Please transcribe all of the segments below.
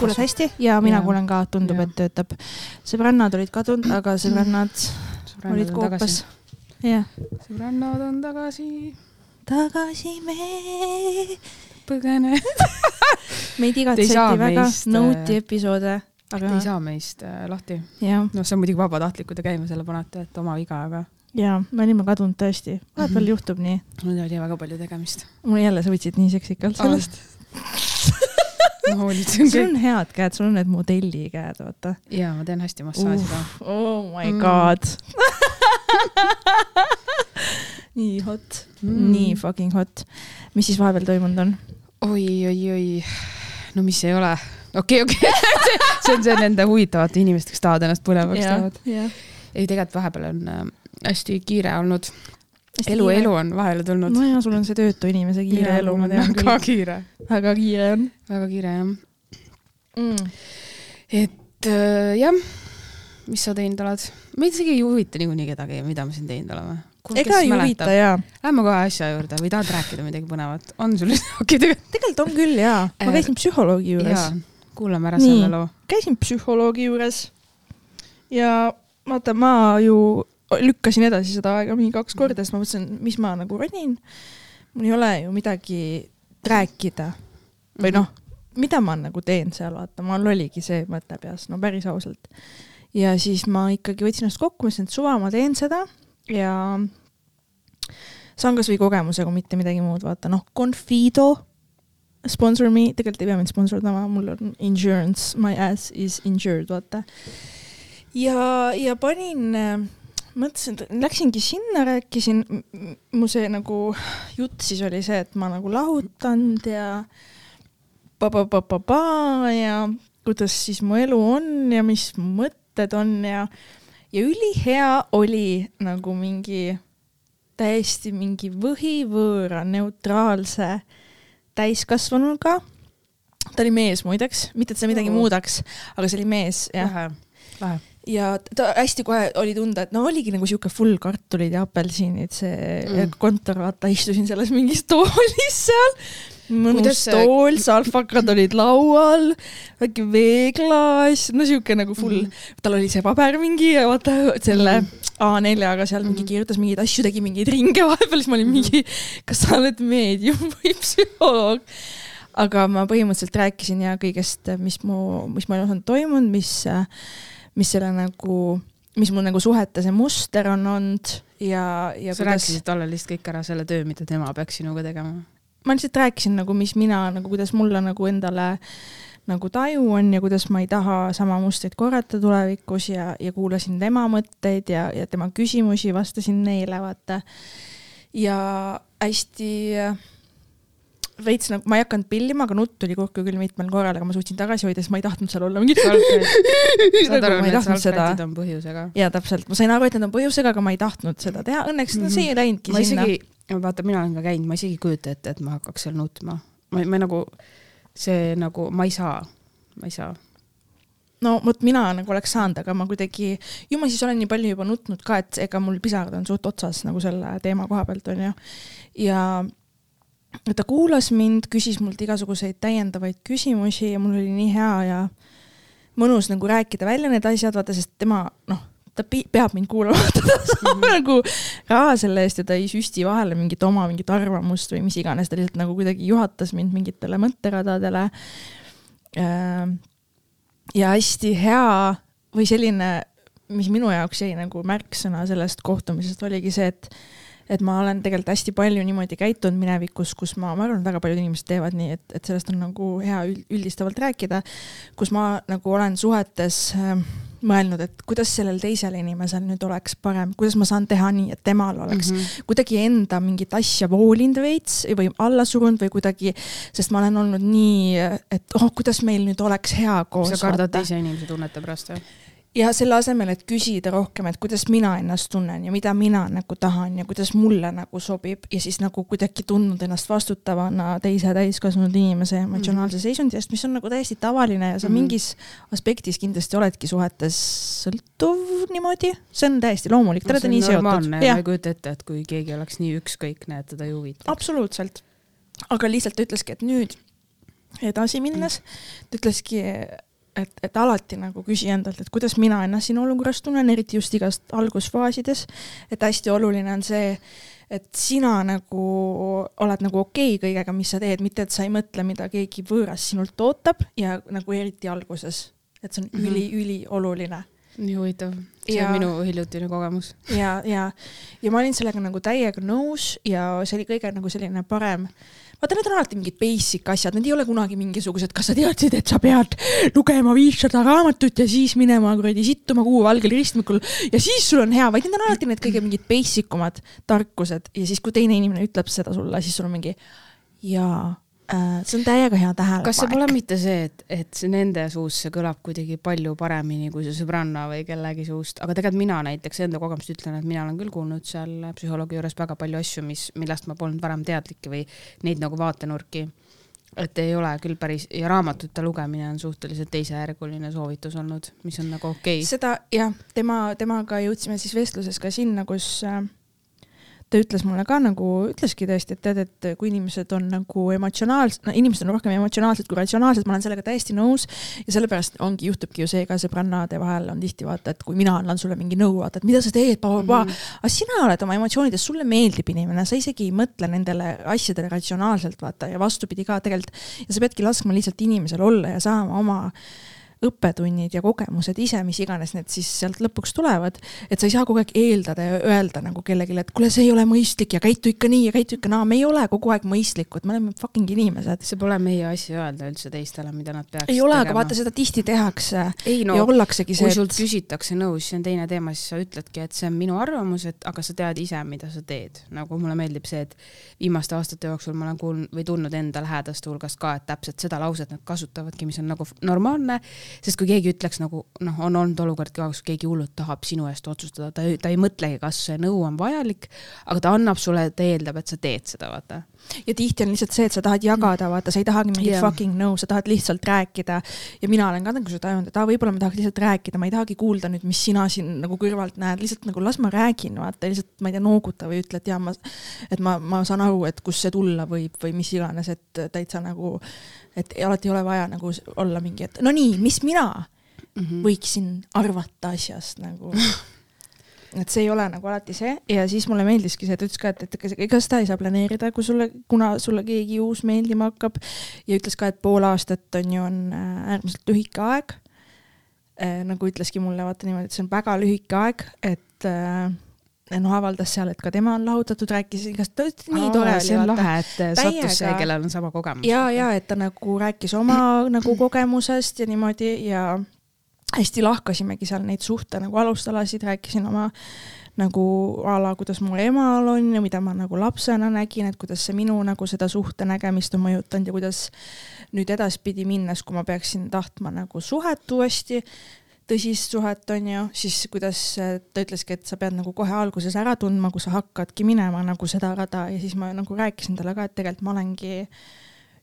kuuled hästi ja mina Jaa. kuulen ka, tundub, et töötab. sõbrannad olid kadunud, aga sõbrannad olid koopas. jah. sõbrannad on tagasi, tagasi me põgene. meid igatseti väga meist, äh, episoode, Te aga ei saa meist äh, lahti. noh, see on muidugi vabatahtlik, kui te käima selle panete, et oma viga, aga ja me olime kadunud tõesti. vahepeal Mhm. juhtub nii. mul oli väga palju tegemist. mul jälle sa võtsid nii seksikalt sellest. ma hoolitsen sul on head käed, sul on need modelli käed, vaata. jaa, ma teen hästi massaaži ka. Oh my Mm. god nii hot mm., nii fucking hot. mis siis vahepeal toimunud on? oi, oi, oi, no mis ei ole, okei, okei, see on see nende huvitavate inimeste, kes tahavad ennast põnevaks teevad. jah. ei, tegelikult vahepeal on äh, hästi kiire olnud, elu, elu on vahele tulnud. no ja sul on see töötu inimese kiire elu, ma tean väga küll. kiire, väga kiire on väga kiire jah. mm.. et äh, jah, mis sa teinud oled? meid isegi ei huvita niikuinii kedagi, mida me siin teinud oleme. ega ei huvita. jaa. Lähme kohe asja juurde või tahad rääkida midagi põnevat? on sul okei, tegelikult. tegelikult on küll jaa. ma Äh, käisin psühholoogi juures kuulame ära Nii. selle loo. käisin psühholoogi juures ja vaata, ma ju lükkasin edasi seda aega mingi kaks korda, sest ma mõtlesin, mis ma nagu ronin. mul ei ole ju midagi rääkida või noh, mida ma nagu teen seal, vaata, mul oligi see mõte peas, no päris ausalt. ja siis ma ikkagi võtsin ennast kokku, mõtlesin, et suva, ma teen seda ja saan kasvõi kogemusega, mitte midagi muud, vaata noh, Confido sponsor me, tegelikult ei pea mind sponsordama, mul on insurance, my ass is insured, vaata. ja, ja panin, mõtlesin, läksingi sinna, rääkisin, mu see nagu jutt siis oli see, et ma nagu lahutanud ja pa-pa-pa-pa-pa ja kuidas siis mu elu on ja mis mu mõtted on ja, ja ülihea oli nagu mingi täiesti mingi võhivõõra neutraalse täiskasvanuga. ta oli mees muideks, mitte et see midagi Oo. muudaks, aga see oli mees jah. Lähe, lähe. Ja ta hästi kohe oli tunda, et no oligi nagu sihuke full kartulid ja apelsinid, see Mm. mm. kontor, vaata istusin selles mingis toolis seal. mõnus Kuidas tool, salvakad olid laual, väike veeklaas, no sihuke nagu full mm, tal oli see paber mingi ja vaata selle Mhm. A4-ga seal mingi Mhm. kirjutas mingeid asju, tegi mingeid ringe vahepeal, siis ma olin mingi, kas sa oled meedium või psühholoog. aga ma põhimõtteliselt rääkisin ja kõigest, mis mu, mis mu elus on toimunud, mis, mis selle nagu, mis mul nagu suhete see muster on olnud ja, ja sa rääkisid talle lihtsalt kõik ära selle töö, mida tema peaks sinuga tegema. ma lihtsalt rääkisin nagu, mis mina nagu, kuidas mulle nagu endale nagu taju on ja kuidas ma ei taha sama mustrit korrata tulevikus ja, ja kuulasin tema mõtteid ja, ja tema küsimusi, vastasin neile, vaata. ja hästi äh, veits nagu, ma ei hakanud pillima, aga nutt tuli kurku küll mitmel korral, aga ma suutsin tagasi hoida, sest ma ei tahtnud seal olla mingi. saad aru, need salvrätid on põhjusega. ja täpselt, ma sain aru, et need on põhjusega, aga ma ei tahtnud seda teha, õnneks no, see ei läinudki ma sinna. vaata, mina olen ka käinud, ma isegi ei kujuta ette, et ma hakkaks seal nutma. ma, ma nagu, see nagu, ma ei saa, ma ei saa. no vot mina nagu oleks saanud, aga ma kuidagi, ju ma siis olen nii palju juba nutnud ka, et ega mul pisarad on suht otsas nagu selle teema koha pealt onju. ja ta kuulas mind, küsis mult igasuguseid täiendavaid küsimusi ja mul oli nii hea ja mõnus nagu rääkida välja need asjad, vaata, sest tema noh, ta peab mind kuulama, ta saab nagu raha selle eest ja ta ei süsti vahele mingit oma mingit arvamust või mis iganes, ta lihtsalt nagu kuidagi juhatas mind mingitele mõtteradadele. Äh, ja hästi hea või selline, mis minu jaoks jäi nagu märksõna sellest kohtumisest oligi see, et et ma olen tegelikult hästi palju niimoodi käitunud minevikus, kus ma, ma arvan, väga paljud inimesed teevad nii, et, et sellest on nagu hea üld- üldistavalt rääkida, kus ma nagu olen suhetes äh, mõelnud, et kuidas sellel teisel inimesel nüüd oleks parem, kuidas ma saan teha nii, et temal oleks mm. -hmm. kuidagi enda mingit asja voolinud veits või alla surunud või kuidagi, sest ma olen olnud nii, et oh, kuidas meil nüüd oleks hea koos. sa kardad teise inimese tunnete pärast või? Ja selle asemel, et küsida rohkem, et kuidas mina ennast tunnen ja mida mina nagu tahan ja kuidas mulle nagu sobib ja siis nagu kuidagi tundnud ennast vastutavana teise täiskasvanud inimese emotsionaalse seisundi eest, mis on nagu täiesti tavaline ja sa Mhm. mingis aspektis kindlasti oledki suhetes sõltuv niimoodi, see on täiesti loomulik, te olete nii seotud. ma ei kujuta ette, et kui keegi oleks nii ükskõikne, et teda ei huvita. absoluutselt. aga lihtsalt ta ütleski, et nüüd edasi minnes ta ütleski, et, et alati nagu küsi endalt, et kuidas mina ennast siin olukorras tunnen, eriti just igast algusfaasides, et hästi oluline on see, et sina nagu oled nagu okei okay kõigega, mis sa teed, mitte et sa ei mõtle, mida keegi võõras sinult ootab ja nagu eriti alguses, et see on mm -hmm. üli-ülioluline nii huvitav, see ja, on minu hiljutine kogemus. ja, ja, ja ma olin sellega nagu täiega nõus ja see oli kõige nagu selline parem vaata, need on alati mingid basic asjad, need ei ole kunagi mingisugused, kas sa teadsid, et sa pead lugema viissada raamatut ja siis minema kuradi sittuma Kuu valgel ristmikul ja siis sul on hea, vaid need on alati need kõige mingid basic umad tarkused ja siis, kui teine inimene ütleb seda sulle, siis sul on mingi jaa see on täiega hea tähelepanek. kas see pole mitte see, et, et see nende suust see kõlab kuidagi palju paremini kui see sõbranna või kellegi suust, aga tegelikult mina näiteks enda kogemust ütlen, et mina olen küll kuulnud seal psühholoogi juures väga palju asju, mis, millest ma polnud varem teadlik või neid nagu vaatenurki. et ei ole küll päris ja raamatute lugemine on suhteliselt teisejärguline soovitus olnud, mis on nagu okei okay.. seda jah, tema, temaga jõudsime siis vestluses ka sinna, kus äh, ta ütles mulle ka nagu, ütleski tõesti, et tead, et kui inimesed on nagu emotsionaalsed, no inimesed on rohkem emotsionaalsed kui ratsionaalsed, ma olen sellega täiesti nõus. ja sellepärast ongi, juhtubki ju see ka sõbrannade vahel on tihti vaata, et kui mina annan sulle mingi nõu, vaata, et mida sa teed, mm aga sina oled oma emotsioonides, sulle meeldib inimene, sa isegi ei mõtle nendele asjadele ratsionaalselt, vaata, ja vastupidi ka tegelikult. ja sa peadki laskma lihtsalt inimesel olla ja saama oma õppetunnid ja kogemused ise, mis iganes need siis sealt lõpuks tulevad, et sa ei saa kogu aeg eeldada ja öelda nagu kellelegi, et kuule, see ei ole mõistlik ja käitu ikka nii ja käitu ikka naa, me ei ole kogu aeg mõistlikud, me oleme fucking inimesed. see pole meie asi öelda üldse teistele, mida nad peaksid ei ole, aga vaata, seda tihti tehakse ei, no, ja ollaksegi see. kui sult et... küsitakse nõu, siis see on teine teema, siis sa ütledki, et see on minu arvamus, et aga sa tead ise, mida sa teed. nagu mulle meeldib see, et viimaste aastate jooksul ma olen kuulnud või tundnud enda lähedaste hulgast ka, et täpselt seda lauset nad kasutavadki, mis on nagu normaalne sest kui keegi ütleks nagu noh, on olnud olukord ka, kus keegi hullult tahab sinu eest otsustada, ta, ta ei mõtlegi, kas see nõu on vajalik, aga ta annab sulle, ta eeldab, et sa teed seda, vaata ja tihti on lihtsalt see, et sa tahad jagada, vaata, sa ei tahagi mingit yeah. fucking nõu, sa tahad lihtsalt rääkida. ja mina olen ka nagu seda tajunud, et aa, võib-olla ma tahaks lihtsalt rääkida, ma ei tahagi kuulda nüüd, mis sina siin nagu kõrvalt näed, lihtsalt nagu las ma räägin, vaata, lihtsalt ma ei tea, nooguta või ütle, et jaa, ma, et ma, ma saan aru, et kust see tulla võib või mis iganes, et täitsa nagu, et alati ei ole vaja nagu olla mingi, et no nii, mis mina mm -hmm. võiksin arvata asjast nagu et see ei ole nagu alati see ja siis mulle meeldiski see, ta ütles ka, et, et ega seda ei saa planeerida, kui sulle, kuna sulle keegi uus meeldima hakkab ja ütles ka, et pool aastat on ju, on äh, äärmiselt lühike aeg eh,. nagu ütleski mulle, vaata niimoodi, et see on väga lühike aeg, et eh, noh, avaldas seal, et ka tema on lahutatud, rääkis igast, ta ütles nii tore. see on lahe, et sattus see, kellel on sama kogemus. ja, ja et ta nagu rääkis oma nagu kogemusest ja niimoodi ja hästi lahkasimegi seal neid suhte nagu alustalasid, rääkisin oma nagu a la, kuidas mu emal on ja mida ma nagu lapsena nägin, et kuidas see minu nagu seda suhte nägemist on mõjutanud ja kuidas nüüd edaspidi minnes, kui ma peaksin tahtma nagu suhet uuesti, tõsist suhet on ju, siis kuidas ta ütleski, et sa pead nagu kohe alguses ära tundma, kui sa hakkadki minema nagu seda rada ja siis ma nagu rääkisin talle ka, et tegelikult ma olengi äh,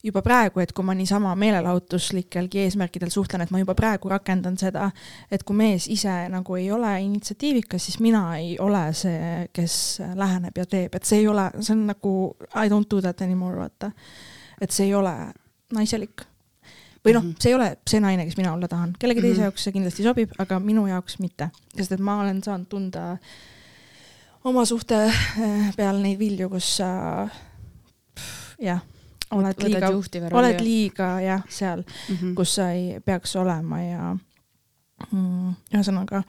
juba praegu, et kui ma niisama meelelahutuslikelgi eesmärkidel suhtlen, et ma juba praegu rakendan seda, et kui mees ise nagu ei ole initsiatiivikas, siis mina ei ole see, kes läheneb ja teeb, et see ei ole, see on nagu I don't do that anymore, vaata. et see ei ole naiselik. Või noh, mhm. see ei ole see naine, kes mina olla tahan, kellegi teise mm -hmm. jaoks see kindlasti sobib, aga minu jaoks mitte, sest et ma olen saanud tunda oma suhte eh, peal neid vilju, kus sa jah oled liiga, oled liiga jah, seal mm, -hmm. kus sa ei peaks olema ja mm, ühesõnaga.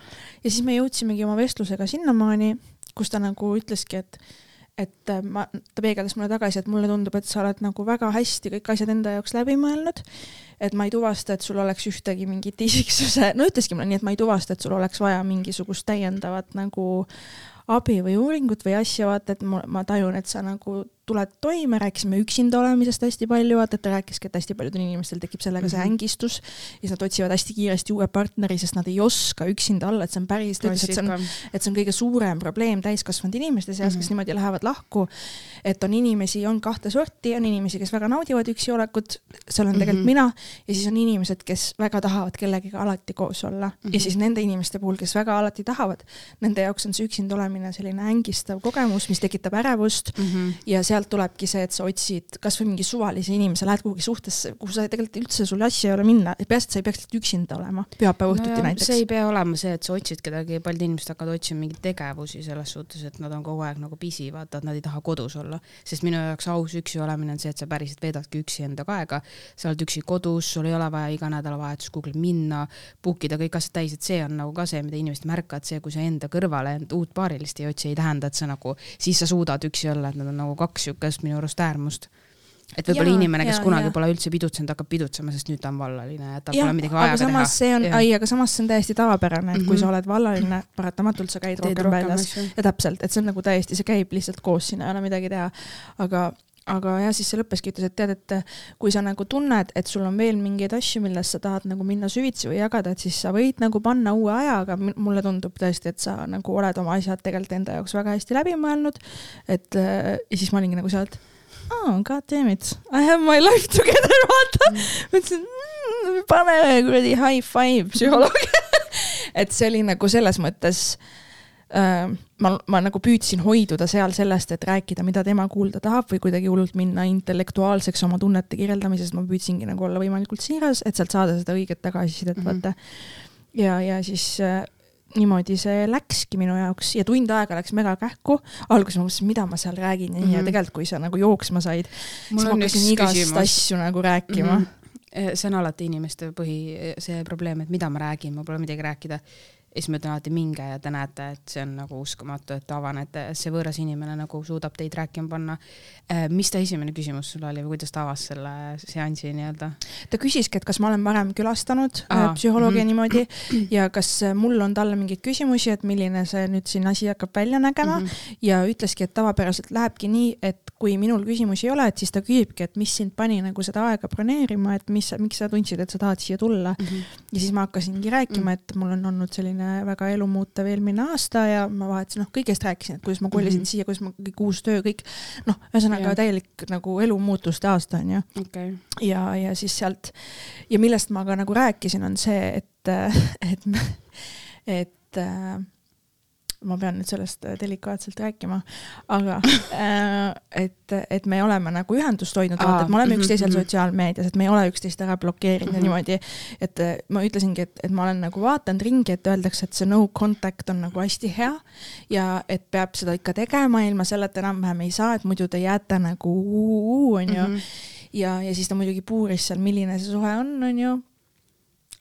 ja siis me jõudsimegi oma vestlusega sinnamaani, kus ta nagu ütleski, et et ma, ta peegeldas mulle tagasi, et mulle tundub, et sa oled nagu väga hästi kõik asjad enda jaoks läbi mõelnud. Et ma ei tuvasta, et sul oleks ühtegi mingit isiksuse, no ütleski mulle nii, et ma ei tuvasta, et sul oleks vaja mingisugust täiendavat nagu abi või uuringut või asja, vaata, et ma, ma tajun, et sa nagu tuled toime, rääkisime üksinda olemisest hästi palju, vaata, et ta rääkiski, et hästi paljudel inimestel tekib sellega see mhm. ängistus ja siis nad otsivad hästi kiiresti uue partneri, sest nad ei oska üksinda olla, et see on päris, ta ütles, et see on, et see on kõige suurem probleem täiskasvanud inimeste seas mm, -hmm. kes mhm. niimoodi lähevad lahku. et on inimesi, on kahte sorti, on inimesi, kes väga naudivad üksi olekut, seal on tegelikult mm -hmm. mina, ja siis on inimesed, kes väga tahavad kellegagi alati koos olla mm -hmm. ja siis nende inimeste puhul, kes väga alati tahavad, nende jaoks on see üksinda olemine selline ängistav kogemus, mis tekitab ärevust mm -hmm. ja see sealt tulebki see, et sa otsid kasvõi mingi suvalise inimese, lähed kuhugi suhtesse, kuhu sa tegelikult üldse sul asja ei ole minna, peaasi, et sa ei peaks üksinda olema, pühapäeva õhtuti no näiteks. see ei pea olema see, et sa otsid kedagi, paljud inimesed hakkavad otsima mingeid tegevusi selles suhtes, et nad on kogu aeg nagu pisi, vaata, et nad ei taha kodus olla. sest minu jaoks aus üksi olemine on see, et sa päriselt veedadki üksi endaga aega, sa oled üksi kodus, sul ei ole vaja iga nädalavahetus kuhugi minna, book ida kõik asjad täis, et see on nagu ka see, mida inimesed märkavad, see, kui sa enda kõrvale uut paarilist ei otsi, ei tähenda, et sa nagu, siis sa suudad üksi olla, et nad on nagu kaks siukest minu arust äärmust et võib-olla inimene, kes jaa, kunagi jaa. pole üldse pidutsenud, hakkab pidutsema, sest nüüd ta on vallaline ja tal pole midagi vaja aga ka samas teha. see on, ei, aga samas see on täiesti tavapärane, et kui Mhm. sa oled vallaline, paratamatult sa käid Teed rohkem väljas ja täpselt, et see on nagu täiesti, see käib lihtsalt koos, siin ei ole midagi teha. aga, aga jah, siis see lõppeski, ütles, et tead, et kui sa nagu tunned, et sul on veel mingeid asju, milles sa tahad nagu minna süvitsi või jagada, et siis sa võid nagu panna uue aja, aga mulle tundub tõesti, et sa nagu oled oma asjad tegelikult enda jaoks väga hästi läbi mõelnud. et äh, ja siis ma olingi nagu sealt oh, god damn it, I have my life together, vaata. Mm.. mõtlesin mm,, pane kuradi high five psühholoog et see oli nagu selles mõttes äh, ma, ma nagu püüdsin hoiduda seal sellest, et rääkida, mida tema kuulda tahab või kuidagi hullult minna intellektuaalseks oma tunnete kirjeldamises, ma püüdsingi nagu olla võimalikult siiras, et sealt saada seda õiget tagasisidet mm. -hmm. vaata. ja, ja siis äh, niimoodi see läkski minu jaoks ja tund aega läks mega kähku. alguses ma mõtlesin, mida ma seal räägin mm -hmm. ja Mhm. tegelikult, kui sa nagu jooksma said, siis ma hakkasin igast küsimus. asju nagu rääkima mm. -hmm. see on alati inimeste põhi, see probleem, et mida ma räägin, mul pole midagi rääkida. Ja siis ma ütlen alati minge ja te näete, et see on nagu uskumatu, et te avanete, see võõras inimene nagu suudab teid rääkima panna. mis ta esimene küsimus sul oli või kuidas ta avas selle seansi nii-öelda? ta küsiski, et kas ma olen varem külastanud Aa, Aa, psühholoogi mm mhm. -hmm. niimoodi ja kas äh, mul on talle mingeid küsimusi, et milline see nüüd siin asi hakkab välja nägema mm Mhm. -hmm. ja ütleski, et tavapäraselt lähebki nii, et kui minul küsimusi ei ole, et siis ta küsibki, et mis sind pani nagu seda aega broneerima, et mis, miks sa tundsid, et sa tahad siia tulla Mm -hmm. ja siis ma hakkasingi rääkima, Mm. et mul on olnud selline väga elumuutev eelmine aasta ja ma vahetasin, noh, kõigest rääkisin, et kuidas ma kolisin mm. -hmm. siia, kuidas ma kõik uus töö, kõik noh, ühesõnaga täielik nagu elumuutuste aasta onju okei okay. ja, ja siis sealt ja millest ma ka nagu rääkisin, on see, et, et, et äh, ma pean nüüd sellest delikaatselt rääkima, aga äh, et, et me oleme nagu ühendust hoidnud, Aa, vaata, et me oleme mhm, üksteisel mhm. sotsiaalmeedias, et me ei ole üksteist ära blokeerinud ja Mhm. niimoodi, et äh, ma ütlesingi, et, et ma olen nagu vaadanud ringi, et öeldakse, et see no contact on nagu hästi hea ja et peab seda ikka tegema, ilma selleta enam-vähem ei saa, et muidu te jääte nagu onju ja, ja siis ta muidugi puuris seal, milline see suhe on, onju.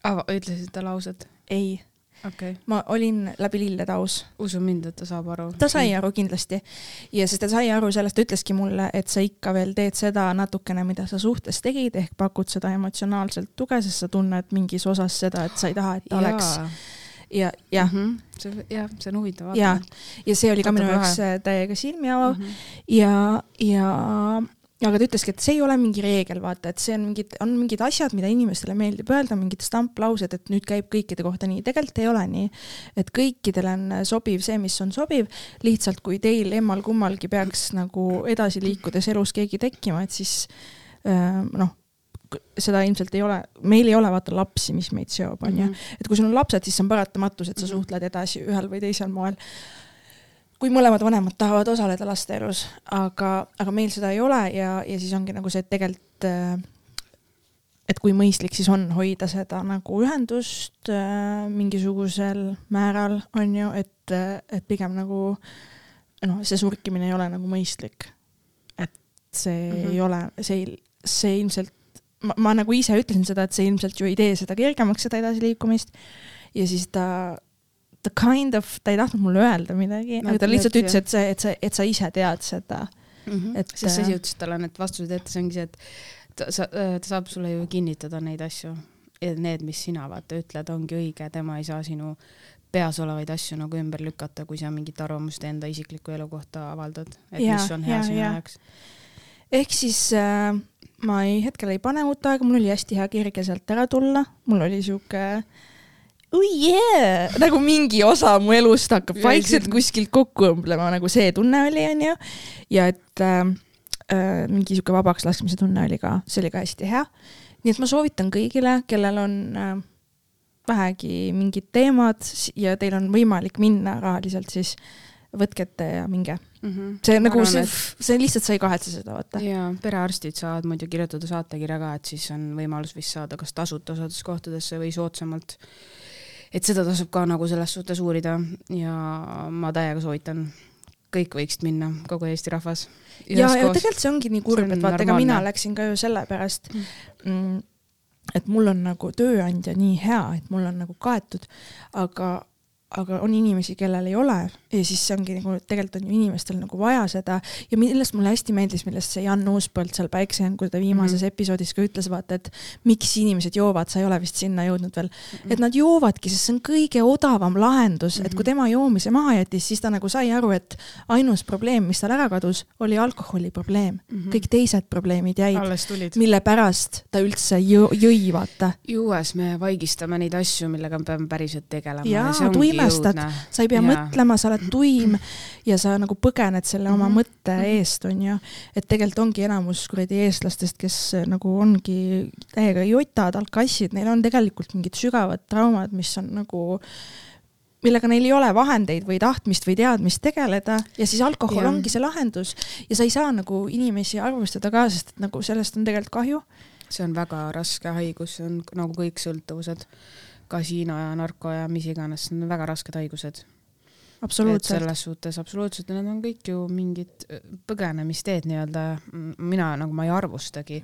Ütlesid ta lauset? ei, okay., ma olin läbi lillede aus. usu mind, et ta saab aru. ta sai aru kindlasti ja sest ta sai aru sellest, ta ütleski mulle, et sa ikka veel teed seda natukene, mida sa suhtes tegid, ehk pakud seda emotsionaalselt tuge, sest sa tunned mingis osas seda, et sa ei taha, et ta oleks. ja, jah mm. -hmm. see, jah, see on huvitav ja ja see oli ka Võtab minu jaoks täiega silmi avav Mhm. ja, ja aga ta ütleski, et see ei ole mingi reegel, vaata, et see on mingid, on mingid asjad, mida inimestele meeldib öelda, mingid stamplaused, et nüüd käib kõikide kohta nii, tegelikult ei ole nii. et kõikidele on sobiv see, mis on sobiv, lihtsalt kui teil emmal-kummalgi peaks nagu edasi liikudes elus keegi tekkima, et siis noh, seda ilmselt ei ole, meil ei ole vaata lapsi, mis meid seob, onju. Mhm. et kui sul on lapsed, siis see on paratamatus, et sa Mhm. suhtled edasi ühel või teisel moel kui mõlemad vanemad tahavad osaleda laste elus, aga, aga meil seda ei ole ja, ja siis ongi nagu see, et tegelikult, äh, et kui mõistlik siis on hoida seda nagu ühendust äh, mingisugusel määral, on ju, et, et pigem nagu noh, see surkimine ei ole nagu mõistlik. et see mm Mhm. -hmm. ei ole, see see ilmselt, ma, ma nagu ise ütlesin seda, et see ilmselt ju ei tee seda kergemaks, seda edasiliikumist. ja siis ta ta kind of, ta ei tahtnud mulle öelda midagi No aga ta lihtsalt ütles, et see, et sa, et sa ise tead seda mm. -hmm. Et, sest sa äh, ise ütlesid talle need vastused ette, see ongi see, et ta, sa, ta saab sulle ju kinnitada neid asju. Need, mis sina vaata ütled, ongi õige, tema ei saa sinu peas olevaid asju nagu ümber lükata, kui sa mingit arvamust enda isikliku elu kohta avaldad, et Jaa, mis on hea jaa, sinu jaoks. ehk siis äh, ma ei, hetkel ei pane uut aega, mul oli hästi hea kirge sealt ära tulla, mul oli sihuke oh yeah! nagu mingi osa mu elust hakkab vaikselt kuskilt kokku õmblema, nagu see tunne oli, onju. ja et äh, äh, mingi sihuke vabaks laskmise tunne oli ka, see oli ka hästi hea. nii et ma soovitan kõigile, kellel on äh, vähegi mingid teemad ja teil on võimalik minna rahaliselt, siis võtke ette ja minge mm. -hmm. see nagu see, see lihtsalt, sa ei kahetse seda, vaata. ja perearstid saavad muidu kirjutada saatekirja ka, et siis on võimalus vist saada kas tasuta osades kohtadesse või soodsamalt. Et seda tasub ka nagu selles suhtes uurida ja ma täiega soovitan kõik võiksid minna, kogu Eesti rahvas. ja, ja tegelikult see ongi nii kurb, et vaata, ega mina läksin ka ju sellepärast mm. mm et mul on nagu tööandja nii hea, et mul on nagu kaetud, aga aga on inimesi, kellel ei ole ja siis see ongi nagu tegelikult on ju inimestel nagu vaja seda ja millest mulle hästi meeldis, millest see Jan Uuspõld seal Päiksejänku ta viimases mm -hmm. episoodis ka ütles, vaata, et miks inimesed joovad, sa ei ole vist sinna jõudnud veel mm, -hmm. et nad joovadki, sest see on kõige odavam lahendus mm, -hmm. et kui mhm. tema joomise maha jättis, siis ta nagu sai aru, et ainus probleem, mis tal ära kadus, oli alkoholi probleem mm. -hmm. kõik teised probleemid jäid, mille pärast ta üldse jõ jõi, vaata. juues me vaigistame neid asju, millega me peame päriselt tegelema. jaa, tuimestad, sa ei pea ja. mõtlema, sa oled tuim ja sa nagu põgened selle oma -hmm. mõtte mhm. eest, on ju. et tegelikult ongi enamus kuradi eestlastest, kes äh, nagu ongi täiega jotad, alkassid, neil on tegelikult mingid sügavad traumad, mis on nagu millega neil ei ole vahendeid või tahtmist või teadmist tegeleda ja siis alkohol ja. ongi see lahendus ja sa ei saa nagu inimesi arvustada ka, sest et nagu sellest on tegelikult kahju. see on väga raske haigus, see on nagu kõik sõltuvused, kasiino ja narko ja mis iganes, need on väga rasked haigused absoluutselt. selles suhtes absoluutselt, need on kõik ju mingid äh, põgenemisteed nii-öelda, mina nagu ma ei arvustagi,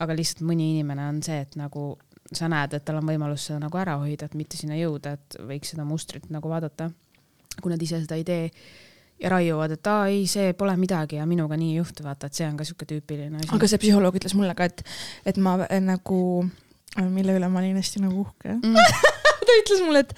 aga lihtsalt mõni inimene on see, et nagu sa näed, et tal on võimalus seda nagu ära hoida, et mitte sinna jõuda, et võiks seda mustrit nagu vaadata. kui nad ise seda ei tee ja raiuvad, et aa ei, see pole midagi ja minuga nii ei juhtu, vaata, et see on ka sihuke tüüpiline asi. aga see psühholoog ütles mulle ka, et, et ma nagu, mille üle ma olin hästi nagu uhke. Mm. Ta ütles mulle, et,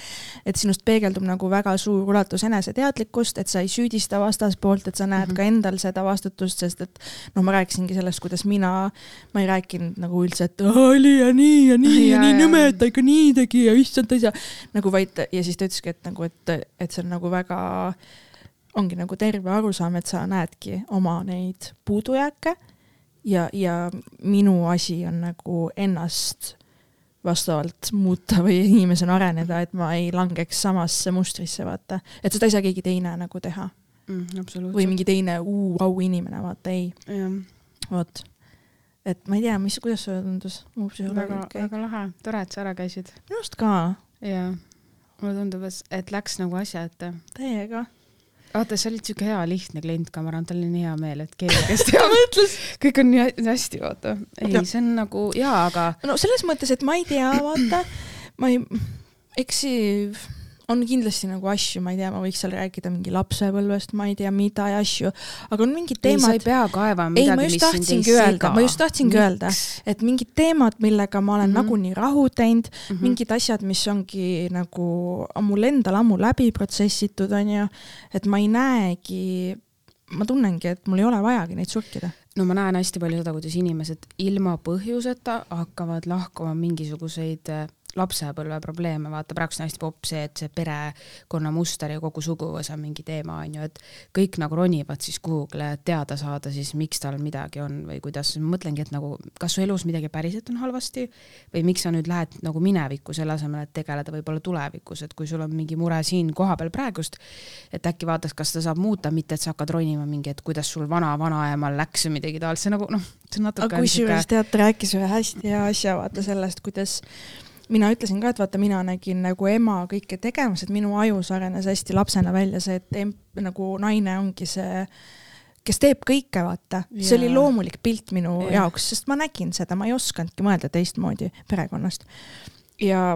et sinust peegeldub nagu väga suur ulatus eneseteadlikkust, et sa ei süüdista vastaspoolt, et sa näed mm -hmm. ka endal seda vastutust, sest et noh, ma rääkisingi sellest, kuidas mina, ma ei rääkinud nagu üldse, et oli ja nii ja nii ja, ja nii nõme, et ta ikka nii tegi ja issand, saa. Nagu vaid ja siis ta ütleski, et nagu, et, et see on nagu väga ongi nagu terve arusaam, et sa näedki oma neid puudujääke ja, ja minu asi on nagu ennast vastavalt muuta või inimesena areneda, et ma ei langeks samasse mustrisse, vaata. et seda ei saa keegi teine nagu teha mm,. või mingi teine uu, auinimene, vaata, ei. vot. et ma ei tea, mis, kuidas sulle tundus väga, väga lahe, tore, et sa ära käisid. minu arust ka. jaa, mulle tundub, et läks nagu asja ette. täiega vaata, sa olid siuke hea lihtne klient ka, ma arvan, tal oli nii hea meel, et keegi, kes teab kõik on nii hästi, vaata. ei, see on nagu jaa, aga. no selles mõttes, et ma ei tea, vaata, ma ei, eks see on kindlasti nagu asju, ma ei tea, ma võiks seal rääkida mingi lapsepõlvest, ma ei tea, mida ja asju, aga on mingid teemad. sa ei pea kaevama midagi, mis sind ei sega. ma just tahtsingi Miks? öelda, et mingid teemad, millega ma olen mm -hmm. nagunii rahu teinud mm, -hmm. mingid asjad, mis ongi nagu mul endal ammu läbi protsessitud, onju, et ma ei näegi, ma tunnengi, et mul ei ole vajagi neid surkida no ma näen hästi palju seda, kuidas inimesed ilma põhjuseta hakkavad lahkuma mingisuguseid lapsepõlve probleeme, vaata praegu on hästi popp see, et see perekonna muster ja kogu suguvõsa on mingi teema, on ju, et kõik nagu ronivad siis kuhugile, et teada saada siis, miks tal midagi on või kuidas, mõtlengi, et nagu kas su elus midagi päriselt on halvasti või miks sa nüüd lähed nagu minevikku selle asemel, et tegeleda võib-olla tulevikus, et kui sul on mingi mure siin kohapeal praegust, et äkki vaataks, kas ta saab muuta, mitte et sa hakkad ronima mingi, et kuidas sul vana-vanaemal läks või midagi taolist, see nagu noh, see on natuke. aga kusjuures tead, ta rääkis ühe hästi hea asja, vaata sellest, kuidas mina ütlesin ka, et vaata, mina nägin nagu ema kõike tegemas, et minu ajus arenes hästi lapsena välja see, et em, nagu naine ongi see, kes teeb kõike, vaata. see oli loomulik pilt minu ja. jaoks, sest ma nägin seda, ma ei osanudki mõelda teistmoodi perekonnast. ja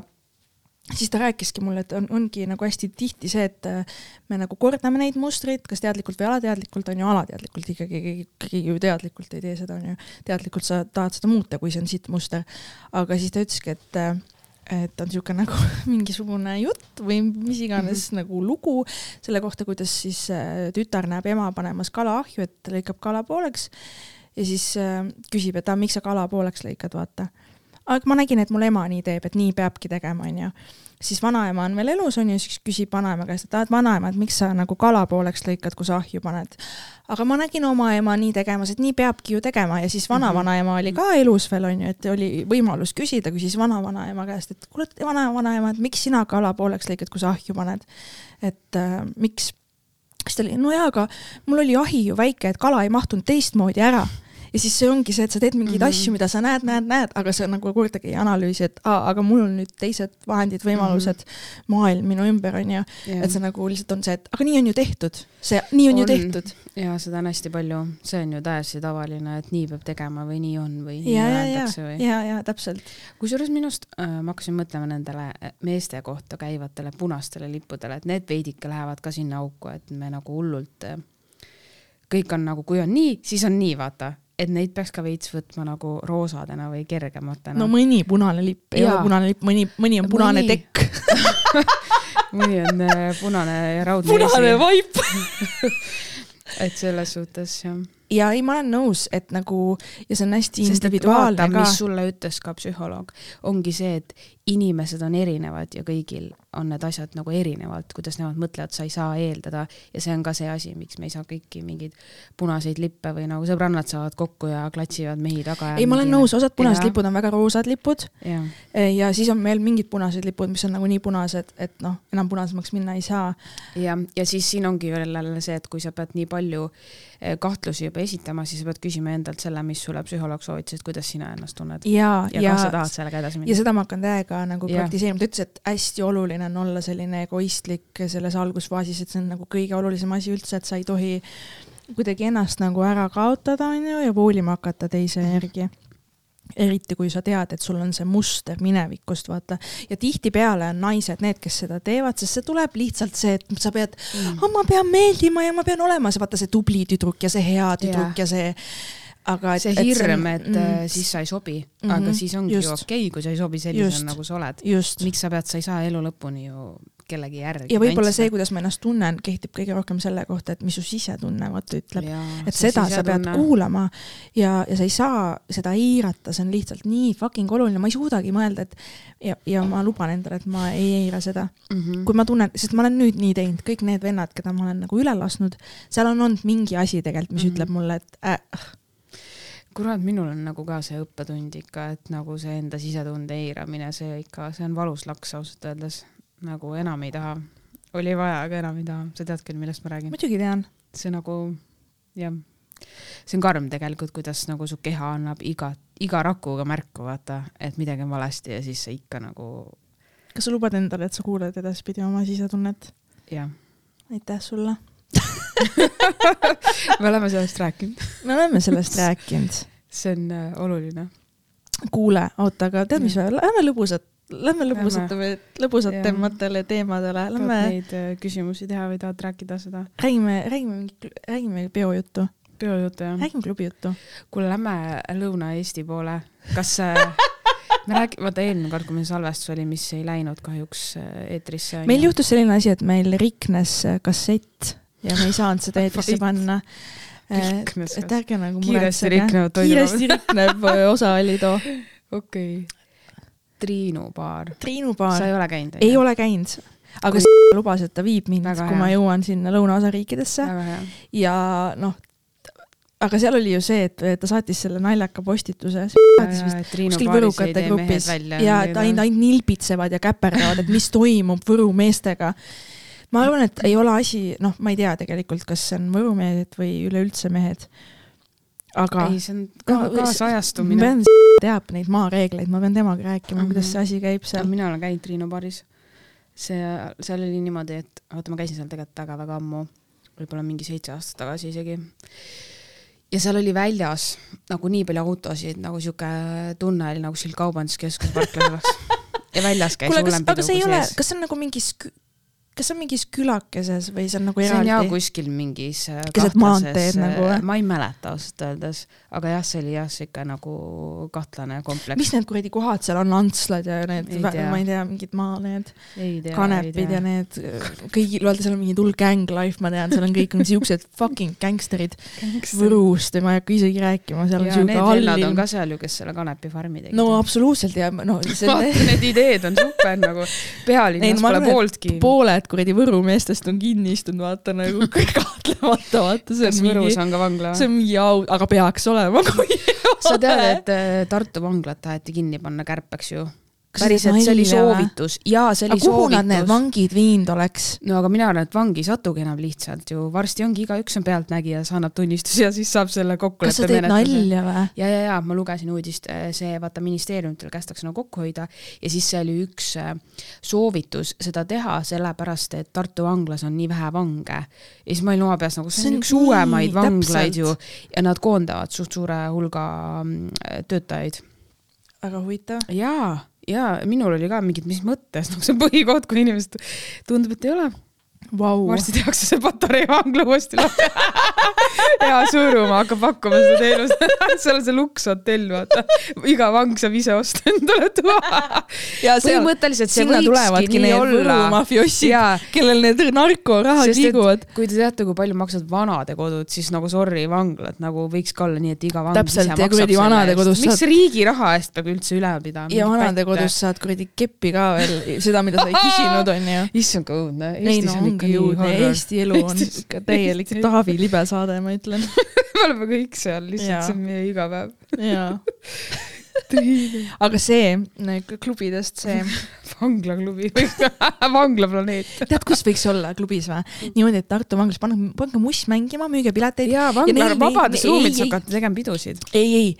siis ta rääkiski mulle, et on, ongi nagu hästi tihti see, et me nagu kordame neid mustreid, kas teadlikult või alateadlikult, on ju, alateadlikult ikkagi, keegi ju teadlikult ei tee seda, on ju. teadlikult sa tahad seda muuta, kui see on siit muster. aga siis ta ütleski, et et on niisugune nagu mingisugune jutt või mis iganes mm -hmm. nagu lugu selle kohta, kuidas siis äh, tütar näeb ema panemas kala ahju, et lõikab kala pooleks ja siis äh, küsib, et miks sa kala pooleks lõikad, vaata. Aga ma nägin, et mul ema nii teeb, et nii peabki tegema, onju siis vanaema on veel elus, on ju, siis küsib vanaema käest, et aa, et vanaema, et miks sa nagu kala pooleks lõikad, kui sa ahju paned. aga ma nägin oma ema nii tegemas, et nii peabki ju tegema ja siis vanavanaema oli ka elus veel, on ju, et oli võimalus küsida, küsis vanavanaema käest, et kuule, vanavanaema, et miks sina kala pooleks lõikad, kui sa ahju paned. et äh, miks siis ta oli, no jaa, aga mul oli ahi ju väike, et kala ei mahtunud teistmoodi ära ja siis see ongi see, et sa teed mingeid mm -hmm. asju, mida sa näed, näed, näed, aga sa nagu kordagi ei analüüsi, et aa, aga mul on nüüd teised vahendid, võimalused mm, -hmm. maailm minu ümber on ju yeah., et see nagu lihtsalt on see, et aga nii on ju tehtud, see, nii on, on ju tehtud. ja seda on hästi palju, see on ju täiesti tavaline, et nii peab tegema või nii on või nii öeldakse või. ja, ja täpselt. kusjuures minu arust äh, ma hakkasin mõtlema nendele äh, meeste kohta käivatele punastele lippudele, et need veidike lähevad ka sinna auku, et me nagu hullult äh, kõik on nagu, kui on nii, siis on nii, vaata et neid peaks ka veits võtma nagu roosadena või kergematena. no mõni punane lipp ei ole punane lipp, mõni, mõni on punane mõni... tekk. Mõni on äh, punane raudne punane vaip. Et selles suhtes jah. Ja ei, ma olen nõus, et nagu ja see on hästi individuaalne ka. mis sulle ütles ka psühholoog, ongi see, et inimesed on erinevad ja kõigil on need asjad nagu erinevalt, kuidas nemad mõtlevad, sa ei saa eeldada ja see on ka see asi, miks me ei saa kõiki mingeid punaseid lippe või nagu sõbrannad saavad kokku ja klatsivad mehi taga. ei, ma olen nõus, osad punased ja. lipud on väga roosad lipud ja. E, ja siis on veel mingid punased lipud, mis on nagu nii punased, et noh, enam punasemaks minna ei saa. ja, ja siis siin ongi veel jälle see, et kui sa pead nii palju e, kahtlusi juba esitama, siis sa pead küsima endalt selle, mis sulle psühholoog soovitas, et kuidas sina ennast tunned. ja, ja, ja kas sa tahad sellega edasi minna. ja seda ma hakkan täiega ka nagu praktiseerima, ta ütles, et hästi oluline on olla selline egoistlik selles algusfaasis, et see on nagu kõige olulisem asi üldse, et sa ei tohi kuidagi ennast nagu ära kaotada, on ju, ja voolima hakata teise järgi eriti kui sa tead, et sul on see muster minevikust, vaata. ja tihtipeale on naised need, kes seda teevad, sest see tuleb lihtsalt see, et sa pead mm., ma pean meeldima ja ma pean olema see, vaata see tubli tüdruk ja see hea tüdruk yeah. ja see aga et, see hirm, et mm, äh, siis sa ei sobi mm, -hmm, aga siis ongi just, ju okei okay,, kui sa ei sobi sellisena, nagu sa oled. miks sa pead, sa ei saa elu lõpuni ju kellegi järgi. ja võib-olla see, kuidas ma ennast tunnen, kehtib kõige rohkem selle kohta, et mis su sisetunne vaata ütleb. et seda sa pead kuulama ja, ja sa ei saa seda eirata, see on lihtsalt nii fucking oluline, ma ei suudagi mõelda, et ja, ja ma luban endale, et ma ei eira seda mm. -hmm. kui ma tunnen, sest ma olen nüüd nii teinud, kõik need vennad, keda ma olen nagu üle lasknud, seal on olnud mingi asi tegelikult, mis mm -hmm. ütleb mulle, et äh, kurat, minul on nagu ka see õppetund ikka, et nagu see enda sisetunde eiramine, see ikka, see on valus laks ausalt öeldes. nagu enam ei taha. oli vaja, aga enam ei taha. sa tead küll, millest ma räägin? muidugi tean. see nagu, jah. see on karm tegelikult, kuidas nagu su keha annab iga, iga rakuga märku, vaata, et midagi on valesti ja siis sa ikka nagu. kas sa lubad endale, et sa kuulad edaspidi oma sisetunnet? jah. aitäh sulle me oleme sellest rääkinud. me oleme sellest rääkinud. see on äh, oluline. kuule, oota, aga tead, mis, lähme lõbusat, lähme lõbusatame, lõbusatematele teemadele, lähme. neid äh, küsimusi teha või tahad rääkida seda? räägime, räägime mingi, räägime peojuttu. peojuttu, jah? räägime klubijuttu. kuule, lähme Lõuna-Eesti poole. kas äh, me räägime, vaata eelmine kord, kui meil salvestus oli, mis ei läinud kahjuks äh, eetrisse. meil juhtus selline asi, et meil riknes kassett ja me ei saanud seda eetrisse panna. et ärge nagu kiiresti riknevad toiduvad. kiiresti riknev osa oli too. okei okay.. Triinu baar. Triinu baar. sa ei ole käinud? ei ole käinud aga kui... lubas, et ta viib mind, kui ma jõuan sinna lõunaosa riikidesse. ja noh, aga seal oli ju see, et ta saatis selle naljaka postituse kuskil võrukate grupis ja et ainult, ainult nilbitsevad ja käperdavad, et mis toimub Võru meestega ma arvan, et ei ole asi, noh, ma ei tea tegelikult, kas see on Võru mehed või üleüldse mehed. aga. ei, see on ka kaasajastumine. ma pean, teab neid maareegleid, ma pean temaga rääkima mm, -hmm. kuidas see asi käib seal. mina olen käinud Triinu baaris. see, seal oli niimoodi, et oota, ma käisin seal tegelikult väga-väga ammu, võib-olla mingi seitse aastat tagasi isegi ja seal oli väljas nagu nii palju autosid, nagu sihuke tunne oli nagu kuskil kaubanduskeskuse parklas oleks. ja väljas käis hullem pidu kui sees. kas see on nagu mingi kas see on mingis külakeses või see on nagu eraldi? see on jah kuskil mingis äh, keset maanteed nagu või? ma ei mäleta ausalt öeldes, aga jah, see oli jah, sihuke nagu kahtlane kompleks. mis need kuradi kohad seal on, Antslad ja need, ma ei tea, mingid maa need kanepid ja need, kõigil, vaata seal on mingi hull gang life, ma tean, seal on kõik on siuksed fucking gangsterid Võrust ja ma ei hakka isegi rääkima, seal on siuke allil. on ka seal ju, kes selle kanepifarmi tegid. no absoluutselt ja no see... vaata, need ideed on super nagu pealinnas pole pooltki. pooled mõned kuradi Võru meestest on kinni istunud, vaata nagu kahtlemata, vaata see on Kas mingi. Võrus on ka vangla see on mingi au, aga peaks olema, kui sa tead, et äh, Tartu vanglat taheti kinni panna kärpeks ju? Päriselt, see oli soovitus ja see aga oli kuhu nad need soovitus. vangid viinud oleks? no aga mina arvan, et vangi ei satugi enam lihtsalt ju, varsti ongi igaüks on pealtnägija, sa annab tunnistusi ja siis saab selle kas sa kokkuleppe teed nalja või? ja, ja, ja ma lugesin uudist, see vaata ministeeriumitel kästakse nagu kokku hoida ja siis see oli üks äh, soovitus seda teha, sellepärast et Tartu vanglas on nii vähe vange. ja siis ma olin oma peas nagu, see See on üks uuemaid vanglaid ju ja nad koondavad suht suure hulga mm, töötajaid väga huvitav. ja, ja minul oli ka mingid, mis mõttes, nagu see on põhikoht, kui inimesed tundub, et ei ole. Vau, varsti tehakse see Patarei vangla uuesti lahti. ja Sõõrumaa hakkab pakkuma seda teenust. seal on see lukshotell, vaata. iga vang saab ise osta endale toa. ja põhimõtteliselt see võikski nii olla. Jaa, kellel need narkorahad liiguvad kui te teate, kui palju maksavad vanadekodud, siis nagu sorry, vanglad nagu võiks ka olla nii, et iga vang Täpselt, ise maksab selle eest. miks saad- riigi raha eest peab üldse üle pidama? ja vanadekodus saad kuradi keppi ka veel, seda, mida sa ei küsinud, onju. issand, kui õudne. ei no ongi õudne, Eesti elu on ikka täielik Taavi libe saade, ma ütlen. me oleme kõik seal, lihtsalt see on meie igapäev. aga see klubidest see, vanglaklubi, vanglaplaneet. tead, kus võiks olla klubis või? niimoodi, et Tartu vanglas pange, pange muss mängima, müüge pileteid. jaa, Ja vangla vabades ruumides hakati tegema pidusid. ei, ei,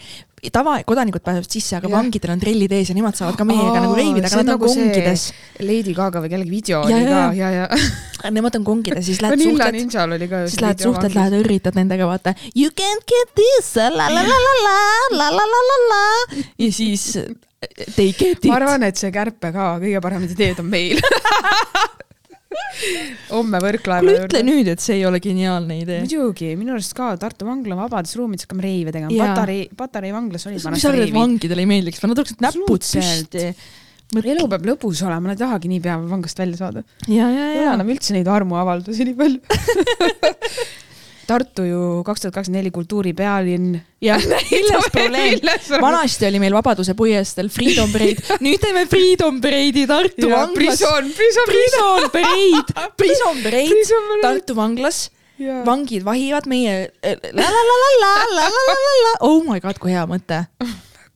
tavakodanikud pääsevad sisse, aga ja. vangidel on trellid ees ja nemad saavad ka meiega Aa, nagu reivida, aga nad on nagu kongides. Lady Gaga või kellegi video ja, oli ka, ja, ja, ja.. Nemad on kongides, siis lähed suhtled, siis lähed suhtled, lähed üritad nendega, vaata. You can't get this, la la la la la, la la la la la. ja siis eh, they get it. ma arvan, et see kärpe ka kõige paremad ideed on meil homme Võrklaeva kuule, ütle. nüüd, et see ei ole geniaalne idee. muidugi, minu arust ka Tartu vangla vabades ruumides hakkame reive tegema. Patarei, Patarei vanglas olid vanasti reivid. vangidele ei meeldiks nad oleksid näpud püsti. elu peab lõbus olema, nad ei tahagi niipea vanglast välja saada. ja, ja, ei ole enam üldse neid armuavaldusi nii palju. Tartu ju kaks tuhat kakskümmend neli kultuuripealinn. jah, milles probleem? vanasti oli meil Vabaduse puiesteel Freedom Parade, nüüd teeme Freedom Parade'i Tartu vanglas. prison, prison, Prison Parade, Prison Parade. Tartu vanglas, jaa, vangid vahivad meie la la la la la la la la la la, oh my god, kui hea mõte.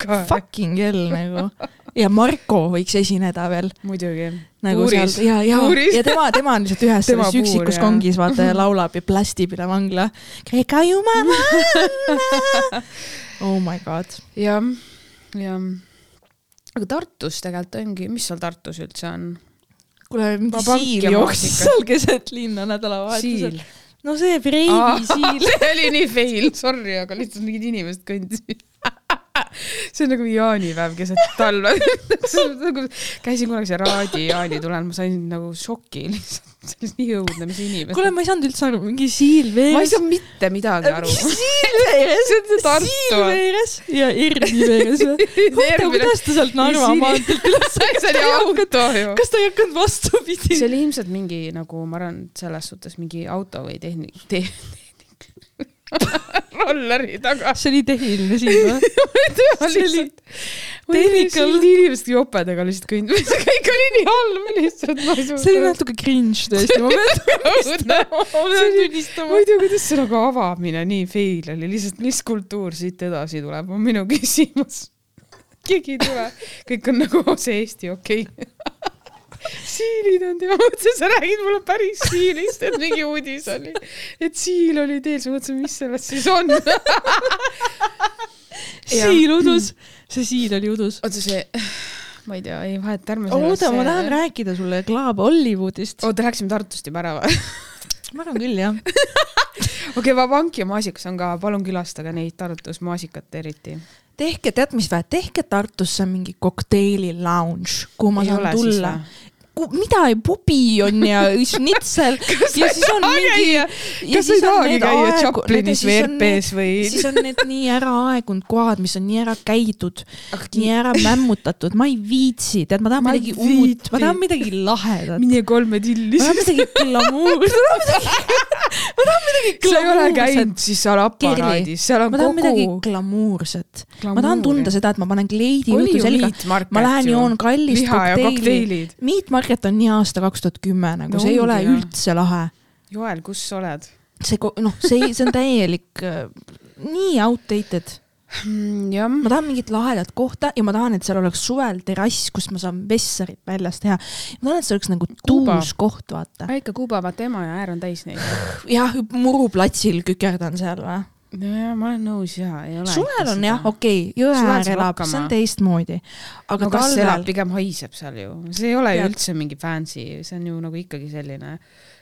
Fucking hell nagu. Ja Marko võiks esineda veel muidugi. nagu Puuris. seal ja, ja, ja tema, tema on lihtsalt ühes Tema selles puur, üksikus jah. kongis, vaata ja laulab ja plästib üle vangla. Kreeka jumalanna. oh my god. jah, jah. aga Tartus tegelikult ongi, mis seal Tartus üldse on? kuule, mingi siil jooksis seal keset linna nädalavahetusel. no see Breivik siil. see oli nii fail, sorry, aga lihtsalt mingid inimesed kõndisid. see on nagu jaanipäev keset talve. nagu käisin kunagi see Raadi jaanitulel, ma sain nagu šoki lihtsalt, see oli nii õudne, mis inimesed. kuule, ma ei saanud üldse aru, mingi siil veeres. ma ei saa mitte midagi aru. siil veeres, see on see Tartu. siil veeres ja Erni veeres või? huvitav, kuidas ta sealt Narva maanteelt üles see oli auto ju. kas ta ei hakanud vastupidi see? oli ilmselt mingi nagu ma arvan, selles suhtes mingi auto või tehnik te,, tehnik, rolleri taga. see oli tehniline siil või? See oli tehnikal. inimesed jopedega lihtsalt kõndivad, see kõik oli nii halb lihtsalt, see oli natuke cringe tõesti, ma pean ma pean tunnistama. ma ei tea, kuidas see nagu avamine nii fail oli, lihtsalt mis kultuur siit edasi tuleb, on minu küsimus. keegi ei tule, kõik on nagu see Eesti okei okay.. Siilid on tema, mõtlesin, sa räägid mulle päris siilist, et mingi uudis oli, et siil oli teel, siis mõtlesin, mis sellest siis on. siil udus, see siil oli udus. oota see, ma ei tea, ei vahet, ärme oota, ma tahan rääkida sulle Club Hollywoodist. oota, läksime Tartust juba ära või? ma arvan küll, jah. okei okay,, Vabank ja Maasikas on ka, palun külastage neid Tartus, Maasikat eriti. tehke, tead mis või, tehke Tartusse mingi kokteili lounge, kuhu ma Ei saan ole siis või?. mida, pubi on ja schnitzel ja siis on mingi. kas sa ei tahagi käia Chaplinis või RP-s või? siis on need nii ära aegunud kohad, mis on nii ära käidud, nii ära mämmutatud, ma ei viitsi, tead, ma tahan Ma ei midagi uut, viitsi. ma tahan midagi lahedat. mine kolme tilli ma tahan midagi glamuurset, ma tahan midagi, midagi sa ei ole glamuurset. käinud siis seal aparaadis, seal on ma tahan midagi kogu. glamuurset. ma tahan tunda seda, et ma panen kleidi jutu ju selga, ma lähen joon kallist kokteili. Meat Market on nii aasta kaks tuhat kümme nagu No see ei ole jah. üldse lahe. Joel, kus sa oled? see, noh, see, see on täielik, nii outdated. Mm, jah, ma tahan mingit lahedat kohta ja ma tahan, et seal oleks suvel terrass, kus ma saan vessarit väljas teha. ma tahan, et see oleks nagu Kuuba. tuus koht, vaata. väike Kuuba, vaata ema ja äär on täis neid. jah, muruplatsil kükerdan seal või? nojah, ma olen nõus ja ei ole. suvel on jah, okei okay,, jõe äär elab, see on teistmoodi. aga aga kas elab, talvel, pigem haiseb seal ju, see ei ole ju üldse mingi fancy, see on ju nagu ikkagi selline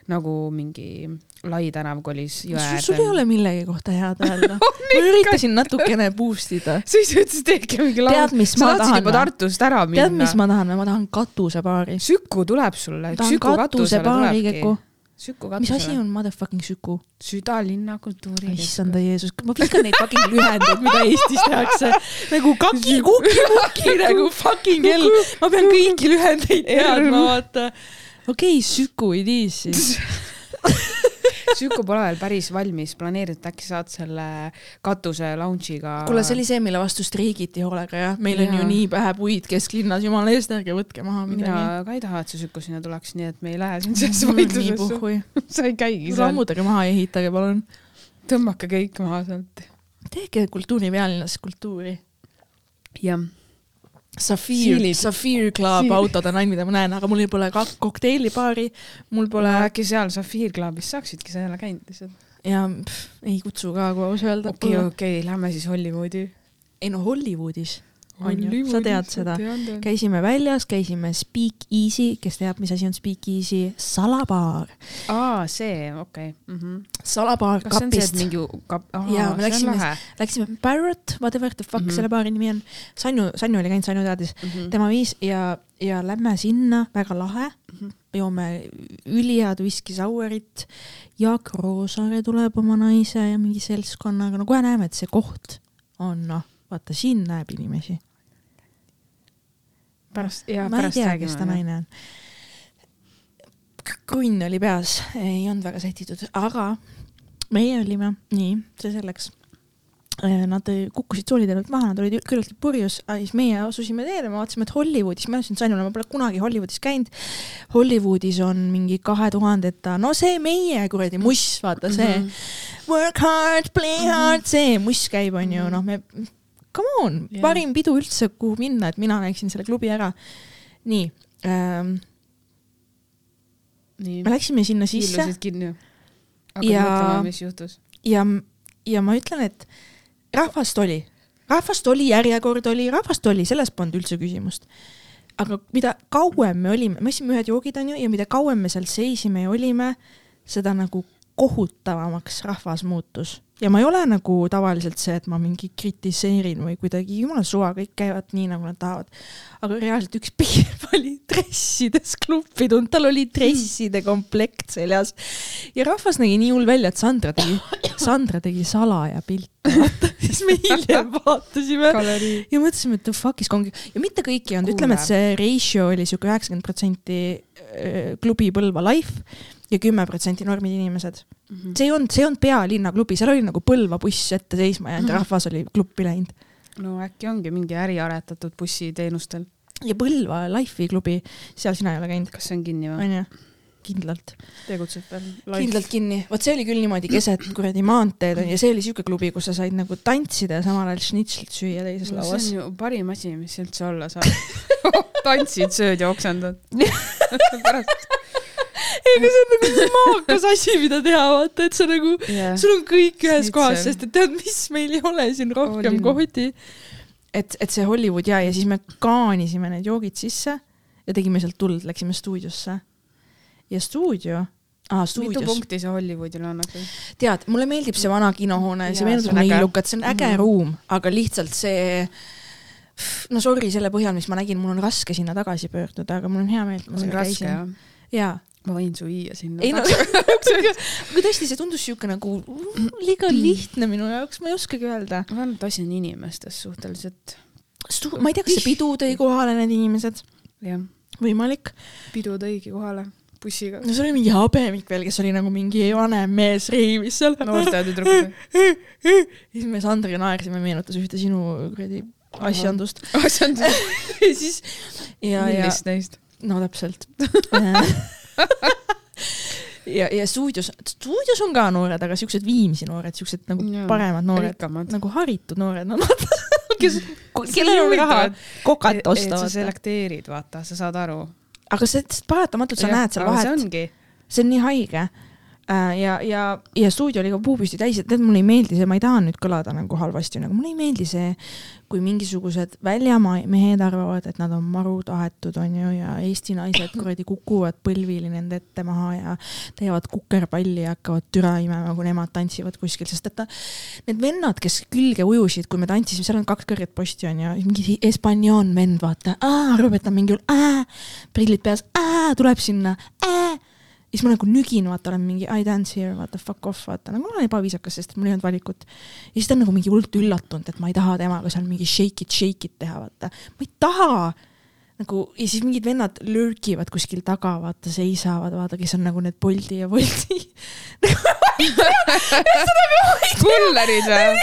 nagu mingi lai tänav kolis jõe äärde. sul ei ole millegi kohta head öelda. ma üritasin natukene boost ida. siis ütlesid, tehke mingi laul. tead, mis ma tahan juba? Tartust ära minna. tead, mis ma tahan? ma tahan katusebaari. Süku tuleb sulle. tahan katusebaari, Keku. Mis asi on motherfucking Süku? südalinna kultuuri. issanda Jeesus, ma vihkan neid fucking lühendeid, mida Eestis tehakse. nagu kaki, kuki, muki nagu fucking hell. ma pean kõiki lühendeid teadma, vaata. okei okay,, Süku it is siis. Süku pole veel päris valmis, planeerid, äkki saad selle katuse launch'iga. kuule, see oli see, mille vastu streigiti hoolega jah, meil on Jaa. ju nii pähe puid kesklinnas, jumala eest, ärge võtke maha mina midagi. ka ei taha, et see Süku sinna tuleks, nii et me ei lähe siin sellesse vaidlusesse. sa ei käigi seal, lammutage maha ja ehitage palun. tõmmake kõik maha sealt. tehke kultuuri pealinnas kultuuri. jah, Safir Siilid., Safir Club autod on ainult, mida ma näen, aga mul ei pole ka kokteilibaari, mul pole äkki seal Safir Clubis saaksidki sa jälle käinud lihtsalt. ja pff, ei kutsu ka, kui aus öelda. okei, okei, lähme siis Hollywoodi. ei no Hollywoodis on ju, sa tead seda. käi. käisime väljas, käisime Speak Easy, kes teab, mis asi on Speak Easy, salabaar, aa, see, okei okay.. salabaar kas see on see, et kapist. mingi kap-, Jaa, aa, me läksime- Läksime Parrot, whatever the fuck mm. -hmm. selle baari nimi on. Sanju, Sanju oli käinud, Sanju teadis, mm. -hmm. tema viis ja, ja lähme sinna, väga lahe Mhm. joome ülihead whisky sour'it. Jaak Roosaare tuleb oma naise ja mingi seltskonnaga, no kohe näeme, et see koht on noh, vaata siin näeb inimesi. pärast, jaa, ma ei pärast tea, kes ta naine on. krunn oli peas, ei olnud väga sätitud, aga meie olime, nii, see selleks. Nad kukkusid sooliteelt maha, nad olid küllaltki purjus, siis meie asusime teele, me vaatasime, et Hollywoodis, ma ütlesin Sanjule, ma pole kunagi Hollywoodis käinud. Hollywoodis on mingi kahe tuhandeta, no see meie kuradi muss, vaata see mm. -hmm. work hard, play hard, see muss käib, onju, noh, me, come on yeah., parim pidu üldse, kuhu minna, et mina näeksin selle klubi ära. nii ähm,, me, läksime sinna sisse Ja- ja, ja ma ütlen, et rahvast oli, rahvast oli, järjekord oli, rahvast oli, selles polnud üldse küsimust. aga mida kauem me olime, me ostsime ühed joogid onju ja mida kauem me seal seisime ja olime, seda nagu kohutavamaks rahvas muutus. Ja ma ei ole nagu tavaliselt see, et ma mingi kritiseerin või kuidagi jumala suva, kõik käivad nii, nagu nad tahavad. aga reaalselt üks piiv oli dressides kluppi tulnud, tal oli dresside komplekt seljas. Ja rahvas nägi nii hull välja, et Sandra tegi, Sandra tegi salaja vaata, siis me hiljem vaatasime. Galerii. ja mõtlesime, et the fuck is kongi ja mitte kõik ei olnud, ütleme, et see ratio oli siuke üheksakümmend protsenti klubi Põlva life ja kümme protsenti normid inimesed. see ei olnud, see ei olnud pealinna klubi, seal oli nagu Põlva buss ette seisma jäänud ja Mhm. rahvas oli kluppi läinud. no äkki ongi mingi äri aretatud bussiteenustel. ja Põlva Life'i klubi, seal sina ei ole käinud, kas see on kinni või? onju? kindlalt, tegutseb veel? kindlalt kinni, vot see oli küll niimoodi keset kuradi maanteed on ja see oli siuke klubi, kus sa said nagu tantsida ja samal ajal šnitslit süüa teises no,. see lauas on. ju parim asi, mis üldse olla saab. tantsid, sööd ja oksendad. pärast. Ega see on nagu maakas asi, mida teha, vaata, et sa nagu sul on kõik ühes Snitsel. kohas, sest et tead, mis meil ei ole siin rohkem Olin. kohti. et, et see Hollywood ja, ja siis me kaanisime need joogid sisse ja tegime sealt tuld, läksime stuudiosse. ja stuudio, aa mitu stuudios, punkti see Hollywoodile annaks? tead, mulle meeldib see vana kinohoone, see meenutab äge. Neilukat, see on äge mm. -hmm. ruum, aga lihtsalt see no sorry selle põhjal, mis ma nägin, mul on raske sinna tagasi pöörduda, aga mul on hea meel, et ma on seal raske käisin. jaa, ma võin su viia sinna. ei no aga tõesti, see tundus siuke nagu liiga lihtne minu jaoks, ma ei oskagi öelda. ma arvan, et asi on inimestes suhteliselt. ma ei tea, kas see pidu tõi kohale need inimesed, võimalik. pidu tõigi kohale bussiga. no seal oli mingi habemik veel, kes oli nagu mingi vanem mees reivis seal. noorte tüdrukud. ja siis me Sandriga naersime, meenutas ühte sinu kuradi asjandust. asjandus. ja siis ja, ja millist neist? no täpselt. ja, ja stuudios, stuudios on ka noored, aga siuksed Viimsi noored, siuksed nagu Jaa, paremad noored, nagu haritud noored, no kes, kellel on raha kokat et sa osta. selekteerid, vaata, sa saad aru. aga see, paratamatult sa näed seal see vahet, see on nii haige. ja, ja, ja stuudio oli ka puupüsti täis, et tead, mulle ei meeldi see, ma ei taha nüüd kõlada nagu halvasti, nagu mulle ei meeldi see, kui mingisugused väljamaa mehed arvavad, et nad on maru tahetud, onju, ja Eesti naised kuradi kukuvad põlvili nende ette maha ja teevad kukerpalli ja hakkavad türa imema, kui nemad tantsivad kuskil, sest et ta, need vennad, kes külge ujusid, kui me tantsisime, seal on kaks kõrget posti onju, mingi Hispanioon vend, vaata, arvab, et ta mingi hull, prillid peas, tuleb sinna, siis ma nagu nügin, vaata, olen mingi I dance here, vaata fuck off, vaata, nagu olen ebaviisakas, sest mul ei olnud valikut. ja siis ta on nagu mingi hullult üllatunud, et ma ei taha temaga seal mingi shake it, shake it teha, vaata. ma ei taha nagu ja siis mingid vennad lurkivad kuskil taga, vaata, seisavad, vaata, kes on nagu need Bolti ja Bolti. kullerid või?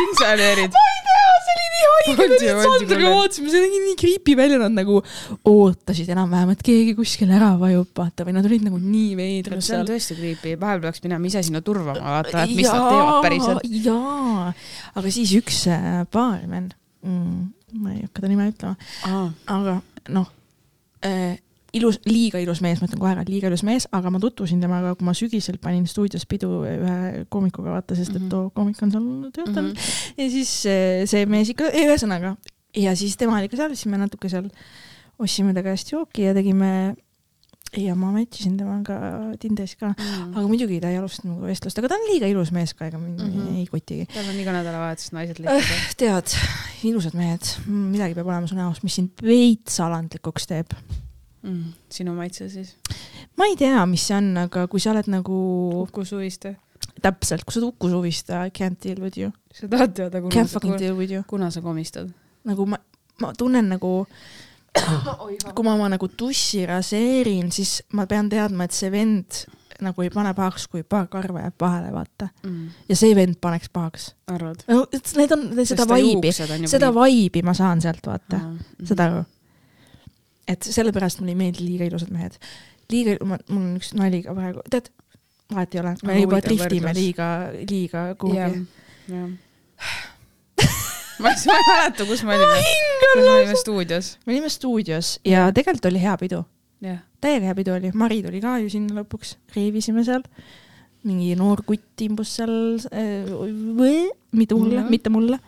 insenerid. ma ei tea, see oli nii haige, me Sandriga vaatasime, see nägi nii creepy välja, nad nagu ootasid enam-vähem, et keegi kuskil ära vajub, vaata, või nad olid nagu nii no veidrad see on tõesti creepy, vahepeal peaks minema ise sinna turvama, vaata, et mis nad teevad päriselt. jaa, aga siis üks äh, baarimen mm,, ma ei hakka ta nime ütlema, aga noh äh,, ilus, liiga ilus mees, ma ütlen kohe ära, liiga ilus mees, aga ma tutvusin temaga, kui ma sügisel panin stuudios pidu ühe koomikuga, vaata, sest et Mhm. too koomik on seal töötanud mm. -hmm. ja siis see, see mees ikka, ühesõnaga, ja siis tema oli ka seal, siis me natuke seal ostsime ta käest jooki ja tegime ja ma match isin temaga Tinderis ka, aga muidugi ta ei alustanud minuga vestlust, aga ta on liiga ilus mees ka, ega mind mm. -hmm. ei kotigi. tal on iga nädalavahetus naised lihtsalt. tead, ilusad mehed, midagi peab olema su näos, mis sind veits alandlikuks teeb. Mm, sinu maitse siis? ma ei tea, mis see on, aga kui sa oled nagu Uku Suviste. täpselt, kui sa oled Uku Suviste, I can't deal with you, sa tahad teada, kuna sa, kuna sa komistad? nagu ma, ma tunnen nagu, kui ma oma nagu tussi raseerin, siis ma pean teadma, et see vend nagu ei pane pahaks, kui paar karva jääb vahele, vaata. ja see vend paneks pahaks. arvad? no need on, seda vaibi, seda vaibi ma saan sealt, vaata. Mhm. saad aru? et sellepärast mulle ei meeldi liiga ilusad mehed. liiga, mul on üks nali ka praegu, tead, vahet ei ole, me juba driftime liiga, liiga kuhugi. ma ei ma ei mäleta, kus me olime, kus me olime stuudios. me olime stuudios ja tegelikult oli hea pidu, jah, täiega hea pidu oli, Mari tuli ka ju sinna lõpuks, reevisime seal. mingi noor kutt imbus seal äh,, mitte mulle, mitte mulle.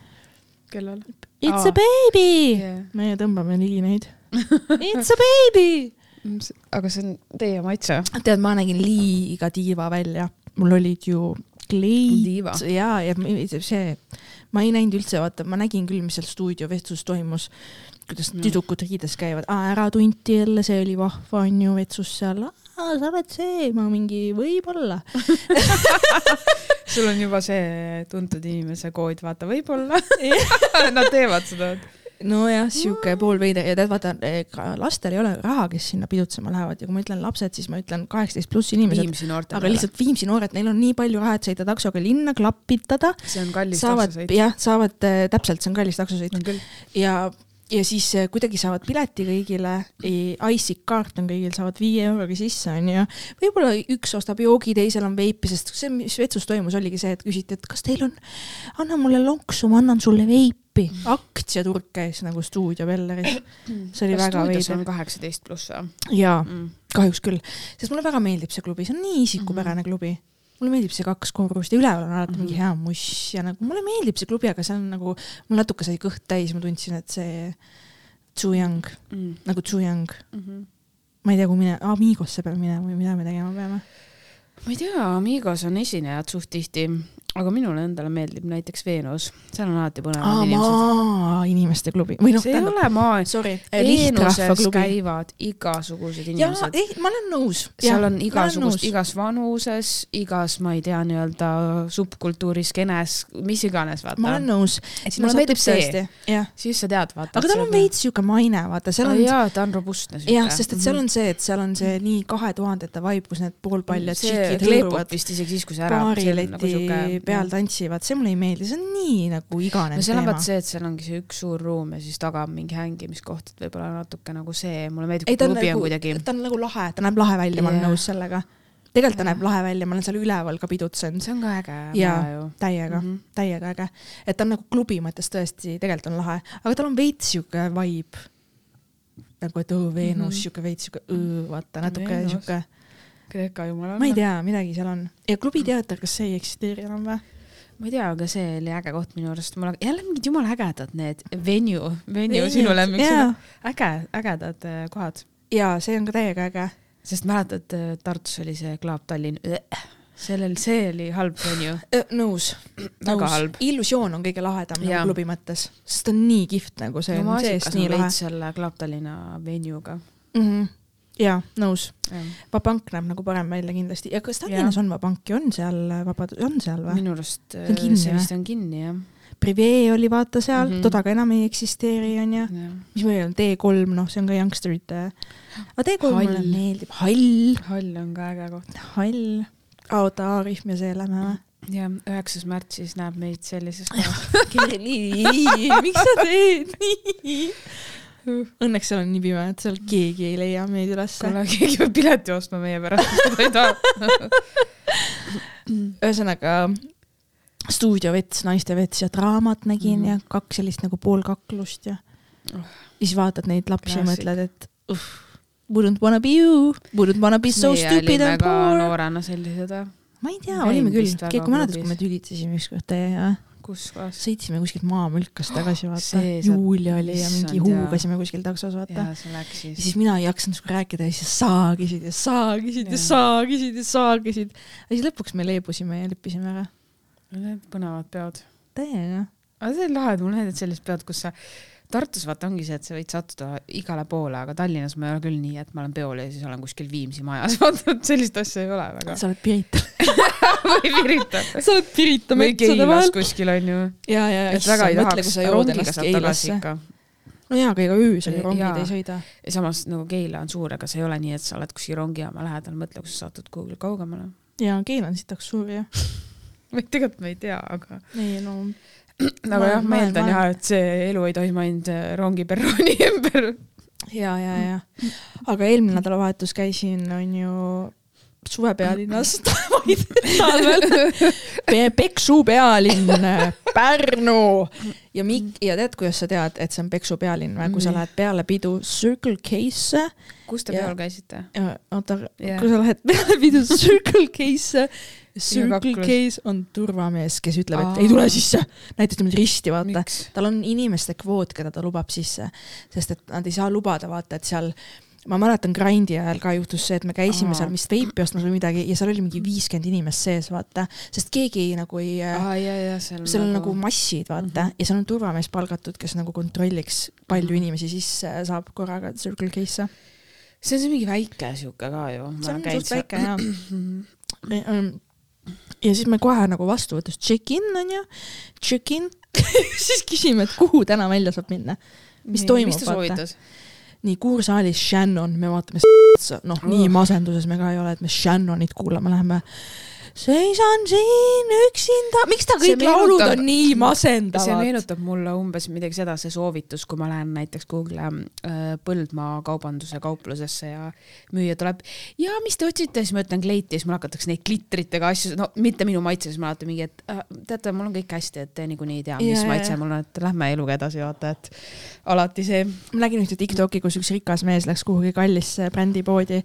kellal? It's Aa. a baby Yeah. meie tõmbame ligi neid. It's a baby. aga see on teie maitse. tead, ma nägin liiga diiva välja, mul olid ju kleit ja, ja see, ma ei näinud üldse, vaata, ma nägin küll, mis seal stuudiovestluses toimus, kuidas Mm. tüdrukud riides käivad, ära tunti jälle, see oli vahva, on ju, vetsus seal, sa oled see, ma mingi võib-olla. sul on juba see tuntud inimese kood, vaata, võib-olla nad teevad seda. nojah, sihuke poolveider ja tead, vaata, ega lastel ei ole raha, kes sinna pidutsema lähevad. Ja kui ma ütlen lapsed, siis ma ütlen kaheksateist pluss inimesed, aga lihtsalt Viimsi noored, neil on nii palju raha, et sõita taksoga linna, klappitada see on kallis taksosõit. jah, saavad äh, täpselt, see on kallis taksosõit. Ja, ja siis äh, kuidagi saavad pileti kõigile, IC kaart on kõigil, saavad viie euroga sisse, onju. võib-olla üks ostab joogi, teisel on veipi, sest see, mis vetsus toimus, oligi see, et küsiti, et kas teil on, anna mulle lonksu, ma annan sulle veipi. Aktsiaturg käis nagu stuudio Velleris. see oli väga stuudios veider on. kaheksateist pluss või? jaa, Mm. kahjuks küll, sest mulle väga meeldib see klubi, see on nii isikupärane klubi. mulle meeldib see kaks korrust ja üleval on alati mingi Mhm. hea muss ja nagu mulle meeldib see klubi, aga see on nagu, mul natuke sai kõht täis, ma tundsin, et see too young, Mm. nagu too young. Mhm. ma ei tea, kuhu mine, Amigosse peame minema või mida me tegema peame. ma ei tea, Amigos on esinejad suht tihti, aga minule endale meeldib näiteks Veenus, seal on alati põnevad inimesed. inimeste klubi või noh, see ei ole maa, sorry, Veenuses klubi. käivad igasugused inimesed. ei, ma olen nõus. seal on igasugust, igas vanuses, igas, ma ei tea, nii-öelda subkultuuri skeenes, mis iganes, ma vaata olen. nõus. mulle meeldib see, siis sa tead, vaata. aga tal on veits sihuke maine, vaata, seal on jaa, ta on robustne jah, sest et seal on see, et seal on see nii kahe tuhandete vibe, kus need poolpaljad tšikid kleepub hõõruvad vist isegi siis, kui see ära. baarileti peal tantsivad, see mulle ei meeldi, see on nii nagu iganev no seal on teema vaat. see, et seal ongi see üks suur ruum ja siis taga on mingi hängimiskoht, et võib-olla natuke nagu see, mulle meeldib, kui klubi on nagu kuidagi,, ta on nagu lahe, ta näeb lahe välja, ma olen nõus sellega. tegelikult ta näeb lahe välja, ma olen seal üleval ka pidutsenud, see on ka äge Jaa. täiega mm. -hmm. täiega äge. et ta on nagu klubi mõttes tõesti, tegelikult on lahe, aga tal on veits sihuke vibe. nagu, et õõ Veenus mm. -hmm. sihuke veits sihuke õõ, vaata natuke sihuke, Kreeka jumalanna. ma ei tea, midagi seal on. ja klubiteater, kas see ei eksisteeri enam või? ma ei tea, aga see oli äge koht minu arust, mul on jälle mingid jumala ägedad need venue, venue sinu lemmik, jaa. äge, ägedad äh, kohad. jaa, see on ka täiega äge. sest mäletad, Tartus oli see Klaab Tallinn, sellel, see oli halb venue. nõus, Väga nõus halb.. illusioon on kõige lahedam nagu klubi mõttes, sest ta on nii kihvt nagu see no on seest nii on lahe selle Klaab Tallinna venue'ga. mm. -hmm. jaa, nõus. Vabank näeb nagu parem välja kindlasti ja kas Tallinnas on Vabank ja on seal Vabadus, on seal või? minu arust on kinni see vist on kinni jah Privee oli vaata seal mm. -hmm. toda ka enam ei eksisteeri, onju. ja.. mis meil on T3, noh, see on ka youngsterite. aga T3 Hall. mulle meeldib, hall, hall on ka äge koht. hall. oota, Aarif ja see lähme või? ja üheksas märtsis näeb meid sellises kohas. Kerli, miks sa teed nii? Õnneks seal on nii pime, et seal keegi ei leia meid ülesse. kuule, keegi peab pileti ostma meie pärast, ta ei taha. ühesõnaga stuudiovets, naistevets ja draamat nägin mm ja kaks sellist nagu poolkaklust ja Oh. ja siis vaatad neid lapsi ja Klassik. mõtled, et uh, wouldn't wanna be you, wouldn't wanna be so stupid and poor. noorena sellised või? ma ei tea, olime küll keegi, kui mäletad, kui me tülitasime ükskord teiega, kus kohas? sõitsime kuskilt maamülkast tagasi, vaata saab- Julia oli ja mingi huugasime kuskil taksos, vaata. ja sa siis. mina ei jaksanud sinuga rääkida ja siis saagisid ja saagisid ja Jaa. saagisid ja saagisid. ja siis lõpuks me leebusime ja leppisime ära. Need põnevad peod. täiega. aga see on lahe, et mulle meeldivad sellised peod, kus sa Tartus vaata ongi see, et sa võid sattuda igale poole, aga Tallinnas ma ei ole küll nii, et ma olen peol ja siis olen kuskil Viimsi majas, vaata sellist asja ei ole väga. sa oled Pirita. või Pirita. sa oled Pirita või Keilas kuskil onju. ja, ja, et väga ei tahaks, rongiga saab tagasi ikka. no jaa, aga ega öösel ju rongid Jaa. ei sõida. ja samas nagu Keila on suur, aga see ei ole nii, et sa oled kuskil rongijaama lähedal, mõtle, kui sa satud kuhugi kaugemale. ja Keila on sitaks suur ju. või tegelikult ma ei tea, aga. ei no, aga Ma- jah, ma- eeldan jah, et see elu ei toimu ainult äh, rongiperrooni ümber. ja, ja, ja. aga eelmine nädalavahetus käisin, on ju, suvepealinnas talvel. Peksu pealinn, Pärnu ja Mik- ja tead, kuidas sa tead, et see on Peksu pealinn või, kui sa Nii. lähed peale pidu Circle K-sse kus te Jaa. peol käisite? ja oota Jah. kui sa lähed peale pidu Circle K-sse, Circle. K-s on turvamees, kes ütleb, et Aa. ei tule sisse, näitab niimoodi risti, vaata. tal on inimeste kvoot, keda ta lubab sisse, sest et nad ei saa lubada, vaata, et seal ma mäletan Grindi ajal ka juhtus see, et me käisime Aa. seal vist veipi ostmas või midagi ja seal oli mingi viiskümmend inimest sees, vaata, sest keegi nagu ei äh, seal seal on nagu massid, vaata mm, -hmm. ja seal on turvamees palgatud, kes nagu kontrolliks, palju Mhm. inimesi sisse saab korraga Circle K-sse. see on see mingi väike sihuke ka ju. see on suht väike jaa. ja siis me kohe nagu vastuvõtus check-in onju, check-in, siis küsime, et kuhu täna välja saab minna. mis toimub, mis ta vaata? nii kuursaalis Shannon, me vaatame, noh, nii masenduses me ka ei ole, et me Shannonit kuulama läheme. Seisan siin üksinda, miks ta See kõik laulud meenutab- on nii see masendavad? meenutab mulle umbes midagi seda, see soovitus, kui ma lähen näiteks kuhugile äh, Põldmaa kaubanduse kauplusesse ja müüja tuleb ja mis te otsite, siis ma ütlen kleiti ja siis mul hakatakse neid klitritega asju, no mitte minu maitse, siis ma alati mingi, et äh, teate, mul on kõik hästi, et te niikuinii ei tea, mis Jaa, maitse mul on, et lähme eluga edasi, vaata, et alati see. ma nägin ühte Tiktoki, kus üks rikas mees läks kuhugi kallisse brändipoodi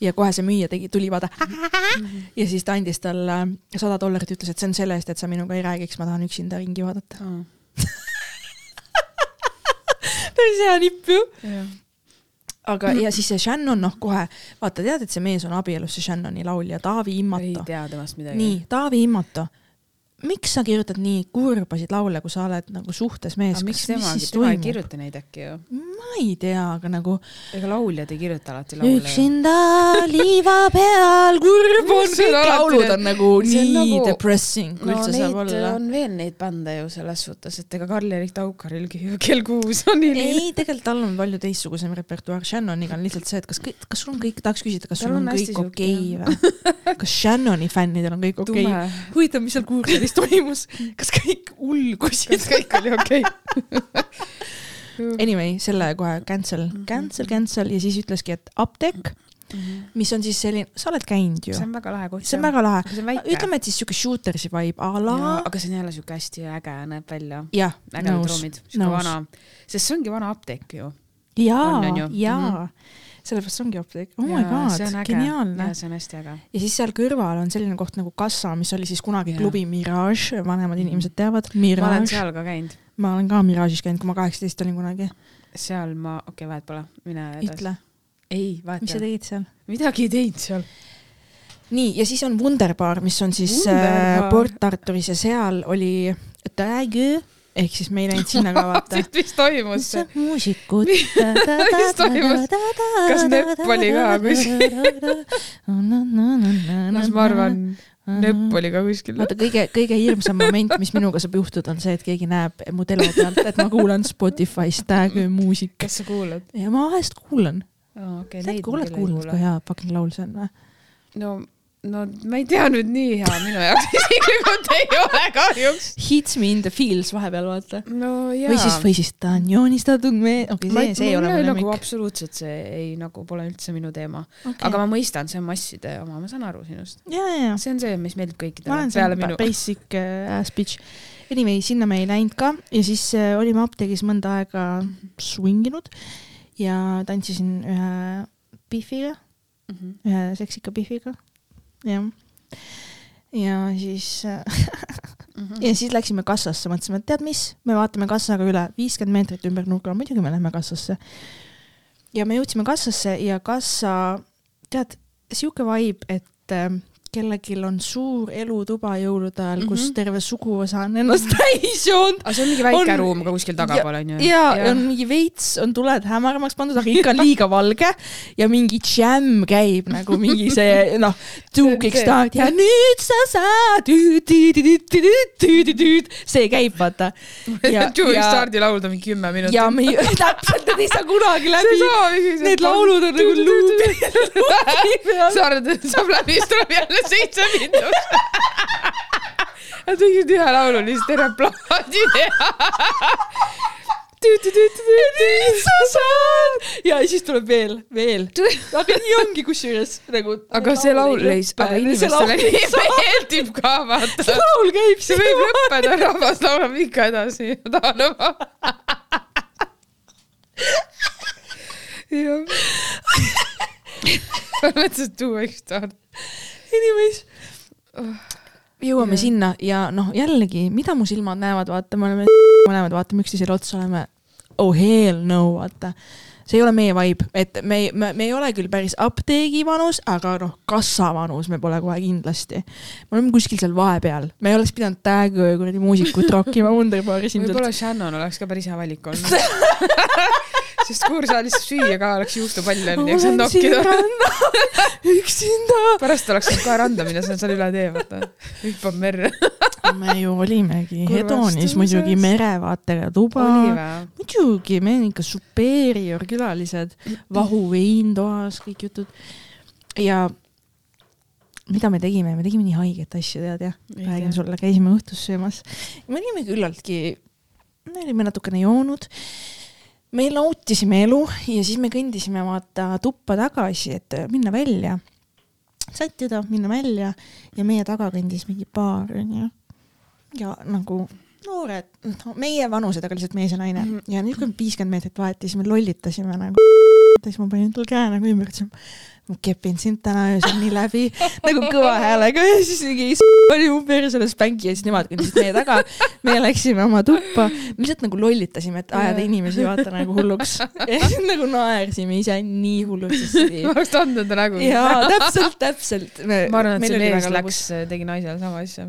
ja kohe see müüja tegi, tuli vaata ja siis ta andis talle sada dollarit, ütles, et see on selle eest, et sa minuga ei räägiks, ma tahan üksinda ringi vaadata. päris hea nipp ju. aga, ja siis see Shannon, noh kohe, vaata, tead, et see mees on abielus, see Shannoni laulja, Taavi ei Immato. tea temast midagi. nii, Taavi Immato. Miks sa kirjutad nii kurbasid laule, kui sa oled nagu suhtes mees? miks tema, tema ei kirjuta neid äkki ju? ma ei tea, aga nagu ega lauljad ei kirjuta alati laule üksinda liiva peal, kurb on, kõik laulud on nagu see on nii nagu- depressing, kui no üldse saab olla. on veel neid bände ju selles suhtes, et ega Karl-Erik Taukarilgi ju kell kuus on nii ei, tegelikult tal on palju teistsugusem repertuaar, Shannoniga on lihtsalt see, et kas kas sul on kõik, tahaks küsida, kas sul on, kõik okei sihuke- või? kas Shannoni fännidel on kõik okei okay?? huvitav, mis seal kuursalis toimus, kas kõik ulgusid? kas kõik oli okei? Anyway, selle kohe cancel, Mhm. cancel, cancel ja siis ütleski, et apteek, mis on siis selline, sa oled käinud ju see, on väga lahe koht. see on väga lahe. ütleme, et siis siuke shootersi vibe a la, aga see on jälle siuke hästi äge näeb välja. ägedad ruumid, siuke vana, sest see ongi vana apteek ju. jaa on, on ju?, jaa, sellepärast see ongi apteek, oh my god, geniaalne. see on hästi äge. ja siis seal kõrval on selline koht nagu kassa, mis oli siis kunagi Jaa. klubi Mirage, vanemad inimesed teavad, ma olen Mirage, seal ka käinud, ma olen ka Mirage'is käinud, kui ma kaheksateist olin kunagi, seal ma, okei okay,, vahet pole, mine edasi. ütle, ei, vahet mis sa ei ole. tegid seal? midagi ei teinud seal. nii, ja siis on Wunderbar, mis on siis Wunderbar. äh, Port Arturis ja seal oli Tägö ehk siis me ei läinud sinna ka vaata. vist toimus see. muusikud. Mis toimus? Kas Nööp oli ka kuskil? las ma arvan, nööp oli ka kuskil. vaata kõige, kõige hirmsam moment, mis minuga saab juhtuda, on see, et keegi näeb mu telo pealt, et ma kuulan Spotify's Tägö muusikat. kas sa kuulad? ja ma vahest kuulan. okei, sa oled kuulnud, kui hea fucking laul see on või? no, no ma ei tea nüüd nii hea minu jaoks isiklikult ei ole kahjuks. Hits me in the feels vahepeal vaata. no või siis, või siis ta on joonistatud me, okei ma okay,, see, see ei ole mu nagu lemmik. absoluutselt see ei nagu pole üldse minu teema okay., aga ma mõistan, see on masside oma, ma saan aru sinust. see on see, mis meeldib ma kõikidele olen peale see minu. basic äh, ass bitch. Anyway, sinna me ei läinud ka ja siis äh, olime apteegis mõnda aega swinginud ja tantsisin ühe Biffiga, Mhm. ühe seksika Biffiga, jah. ja siis äh, Mhm. ja siis läksime kassasse, mõtlesime, et tead mis, me vaatame kassaga üle viiskümmend meetrit ümber nurga, muidugi me lähme kassasse. ja me jõudsime kassasse ja kassa, tead, sihuke vibe, et äh, kellelgi on suur elutuba jõulude ajal, kus Mhm. terve suguvõsa on ennast täis joonud. aga see on mingi väike On- ruum ka kuskil tagapool onju. ja, ja on mingi veits on tuled hämaramaks pandud, aga ikka on liiga valge ja mingi džämm käib nagu mingi see noh, See- tuukickstart ja nüüd sa saad, see käib vaata. ja- ja- Stardi laulda mingi kümme minutit. ja me ei- täpselt, need ei saa kunagi läbi. Need laulud on nagu luubi, saab läbi, siis tuleb jälle seitse miinust. Nad võiksid ühe laulu lihtsalt terve plaadi teha. sa saad ja siis tuleb veel, veel. aga nii ongi kusjuures nagu. aga see laul aga inimestele meeldib ka vaata. see laul käib see võib lõppeda, rahvas laulab ikka edasi, ma tahan oma. jah. mõtlesin, et too extra. Anyways, jõuame Jah. sinna ja noh, jällegi, mida mu silmad näevad, vaata, me oleme mõlemad, vaatame üksteisele otsa, oleme oh hell no, vaata. see ei ole meie vibe, et me me, me ei ole küll päris apteegi vanus, aga noh, kassa vanus me pole kohe kindlasti. me oleme kuskil seal vahepeal, me ei oleks pidanud Tag'ö kuradi muusikut rokkima Wunderbaaris ilmselt. võib-olla Shannon oleks ka päris hea valik olnud. sest kuursaalis süüa ka oleks juustupalle onju, saab nokkida. üksinda. pärast oleks saanud ka randa minna, see on seal üle tee, vaata. hüppab merre. me ju olimegi. Hedonis muidugi merevaatega tuba. muidugi, me oleme ikka superior külalised, vahuvein toas, kõik jutud. ja mida me tegime, me tegime nii haiget asja, tead jah, räägin sulle, käisime õhtus söömas. me olime küllaltki, me olime natukene joonud. Me nautisime elu ja siis me kõndisime vaata tuppa tagasi, et minna välja, sättida, minna välja ja meie taga kõndis mingi paar onju. ja nagu noored, no meie vanused, aga lihtsalt mees ja naine mm -hmm. ja on viiskümmend meetrit vahet ja siis me lollitasime nagu. Siis ma panin tal käe nagu ümber, ütlesin, ma kepin sind täna öösel nii läbi nagu kõva häälega ja siis mingi oli mu persele spänki ja siis nemad kõndisid meie taga. me läksime oma tuppa, lihtsalt nagu lollitasime, et ajada inimesi vaata nagu hulluks. ja siis nagu naersime ise nii hulluks, ma oleks tahtnud enda nägu. jaa, täpselt, täpselt. ma arvan, et see mees läks, tegi naisele sama asja.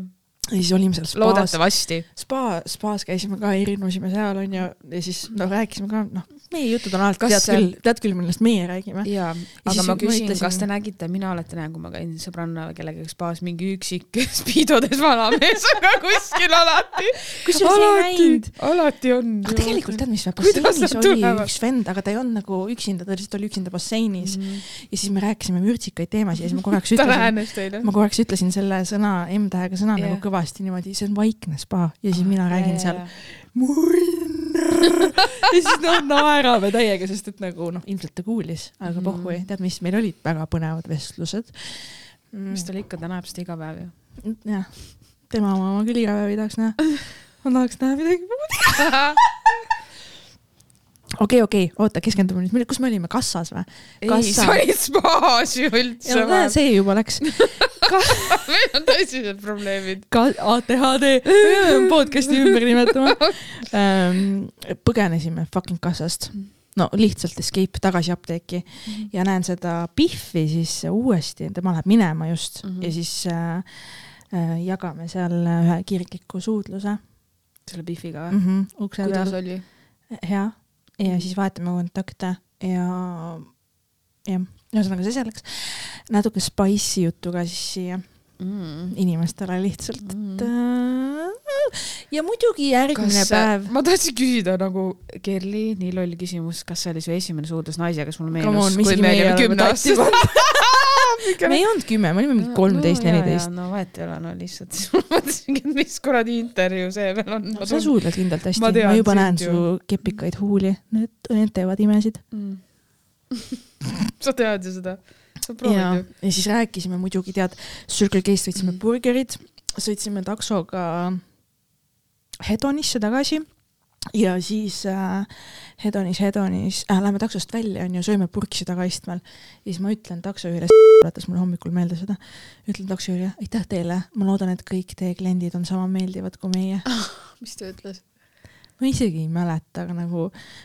ja siis olime seal spaas, loodetavasti. spa, spaas käisime ka, erinusime seal onju ja siis no rääkisime ka, noh, meie jutud on alati, tead küll, tead küll, millest meie räägime. jaa, aga siis ma küsin, ütlesin- kas te nägite, mina alati näen, kui ma käin sõbranna kellegagi spaas, mingi üksik spiidodes vanamees on ka kuskil alati. kusjuures ei näinud. alati on. aga tegelikult tead, mis basseinis oli üks vend, aga ta ei olnud nagu üksinda, ta lihtsalt oli üksinda basseinis mm. ja siis me rääkisime vürtsikaid teemasid ja siis ma korraks ütlesin, ma korraks ütlesin selle sõna, M-tähega sõna Jah. nagu kõvasti niimoodi, see on vaikne spa ja siis mina räägin seal. Ja siis noh naerame täiega, sest et nagu noh, ilmselt ta kuulis, aga Mhm. pohhui, tead mis, meil olid väga põnevad vestlused mm. mis tal ikka, ta näeb seda iga päev ju jah, tema oma ma küll iga päev ei tahaks näha. ma tahaks näha midagi muud. okei, okei, oota, keskendume nüüd, kus me olime, kassas või? ei, sa olid spaas ju üldse see juba läks. meil on tõsised probleemid ka ATHD podcast'i ümber nimetama ähm,. põgenesime fucking kassast, no lihtsalt escape tagasi apteeki ja näen seda Biffi siis uuesti, tema läheb minema just mm Mhm. -hmm. ja siis äh, äh, jagame seal ühe kirgliku suudluse selle mm või? -hmm, ukse kuidas peal. oli? hea ja siis vahetame kontakte ja jah, ühesõnaga see selleks. natuke spice'i juttu ka siis siia Mm. inimestele lihtsalt, et Mm. äh, ja muidugi järgmine kas päev. ma tahtsin küsida nagu Kerli, nii loll küsimus, kas see oli su esimene suudlus naisega, kes mulle meenus, me kui me olime kümne aastased. me ei olnud kümme, me olime mingi kolmteist, neliteist. no vahet ei ole, no lihtsalt ma mõtlesingi, et mis kuradi intervjuu see veel on. sa suudled kindlalt hästi, Ma ma, juba näen ju. su kepikaid huuli, need, need teevad imesid. mm. sa tead ju seda, sa ja proovid ju., ja siis rääkisime muidugi, tead, Circle K-st võtsime Mhm. burgerid, sõitsime taksoga Hedonisse tagasi ja siis äh, Hedonis, Hedonis äh,, läheme taksost välja onju, sööme purksi tagaistmel ja siis ma ütlen taksojuhile, tuletas mulle hommikul meelde seda, ütlen taksojuhile, aitäh teile, ma loodan, et kõik teie kliendid on sama meeldivad kui meie. mis ta ütles? Ma isegi ei mäleta, aga nagu,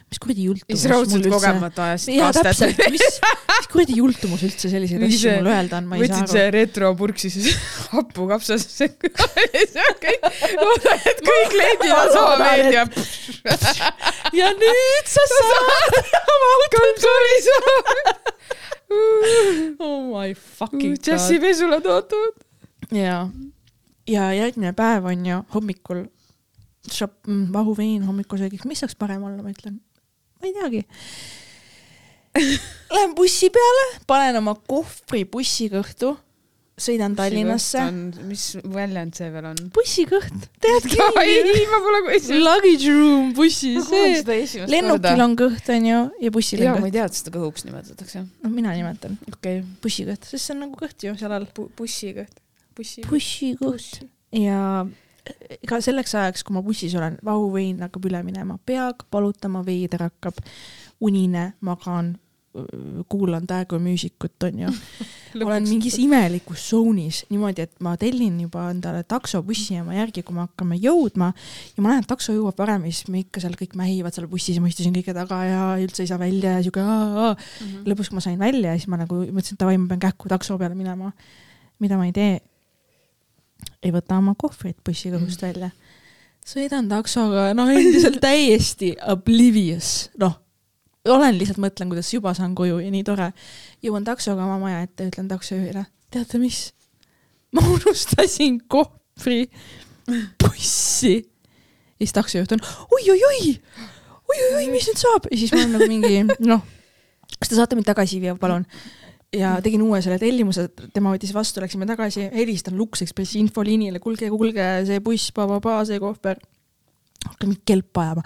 mis kuradi jultumus siis raudselt mul kogemata ajasid jaa, kastet. mis, mis kuradi jultumus üldse selliseid asju mulle öelda on, ma ei saa võtsid aru. see retropurksi siis happu kapsasse. loodan, et kõik on sama meeldiv. ja nüüd sa saad oma kampsurisu. oh my fucking god. pesule tootud. ja, ja järgmine päev on ju hommikul mm, vahuvein hommikusöögiks, mis saaks parem olla, ma ütlen. ma ei teagi. Lähen bussi peale, panen oma kohvri bussikõhtu, sõidan Tallinnasse. mis väljend see veel on? bussikõht, teadki ei, ma pole kuskil. Luggage room bussis, see lennukil on kõht onju ja bussil on ma kõht. ei tea, et seda kõhuks nimetatakse. no mina nimetan okei bussikõht, sest see on nagu kõht ju seal all. okay.. bussiga. bussi. bussikõht. ja ega selleks ajaks, kui ma bussis olen, vahuvein hakkab üle minema, pea hakkab valutama, veider hakkab, unine, magan, kuulan Täägo muusikut, onju. olen mingis imelikus zone'is niimoodi, et ma tellin juba endale takso bussijaama järgi, kui me hakkame jõudma ja ma näen, et takso jõuab varem ja siis me ikka seal kõik mähivad seal bussis ja ma istusin kõige taga ja üldse ei saa välja ja siuke aa-aa. Mhm. lõpuks, kui ma sain välja ja siis ma nagu mõtlesin, et davai, ma pean kähku takso peale minema. mida ma ei tee, ei võta oma kohvrit bussikõhust välja. sõidan taksoga, noh endiselt täiesti oblivious, noh olen lihtsalt mõtlen, kuidas juba saan koju ja nii tore. jõuan taksoga oma maja ette, ütlen taksojuhile, teate mis? ma unustasin kohvri bussi. ja siis taksojuht on oi-oi-oi, oi-oi-oi, mis nüüd saab ja siis ma olen nagu mingi noh, kas te saate mind tagasi viia, palun. Ja tegin uue selle tellimuse, tema võttis vastu, läksime tagasi, helistan Lux Expressi infoliinile, kuulge, kuulge, see buss, see kohver hakkan mingit kelpa ajama.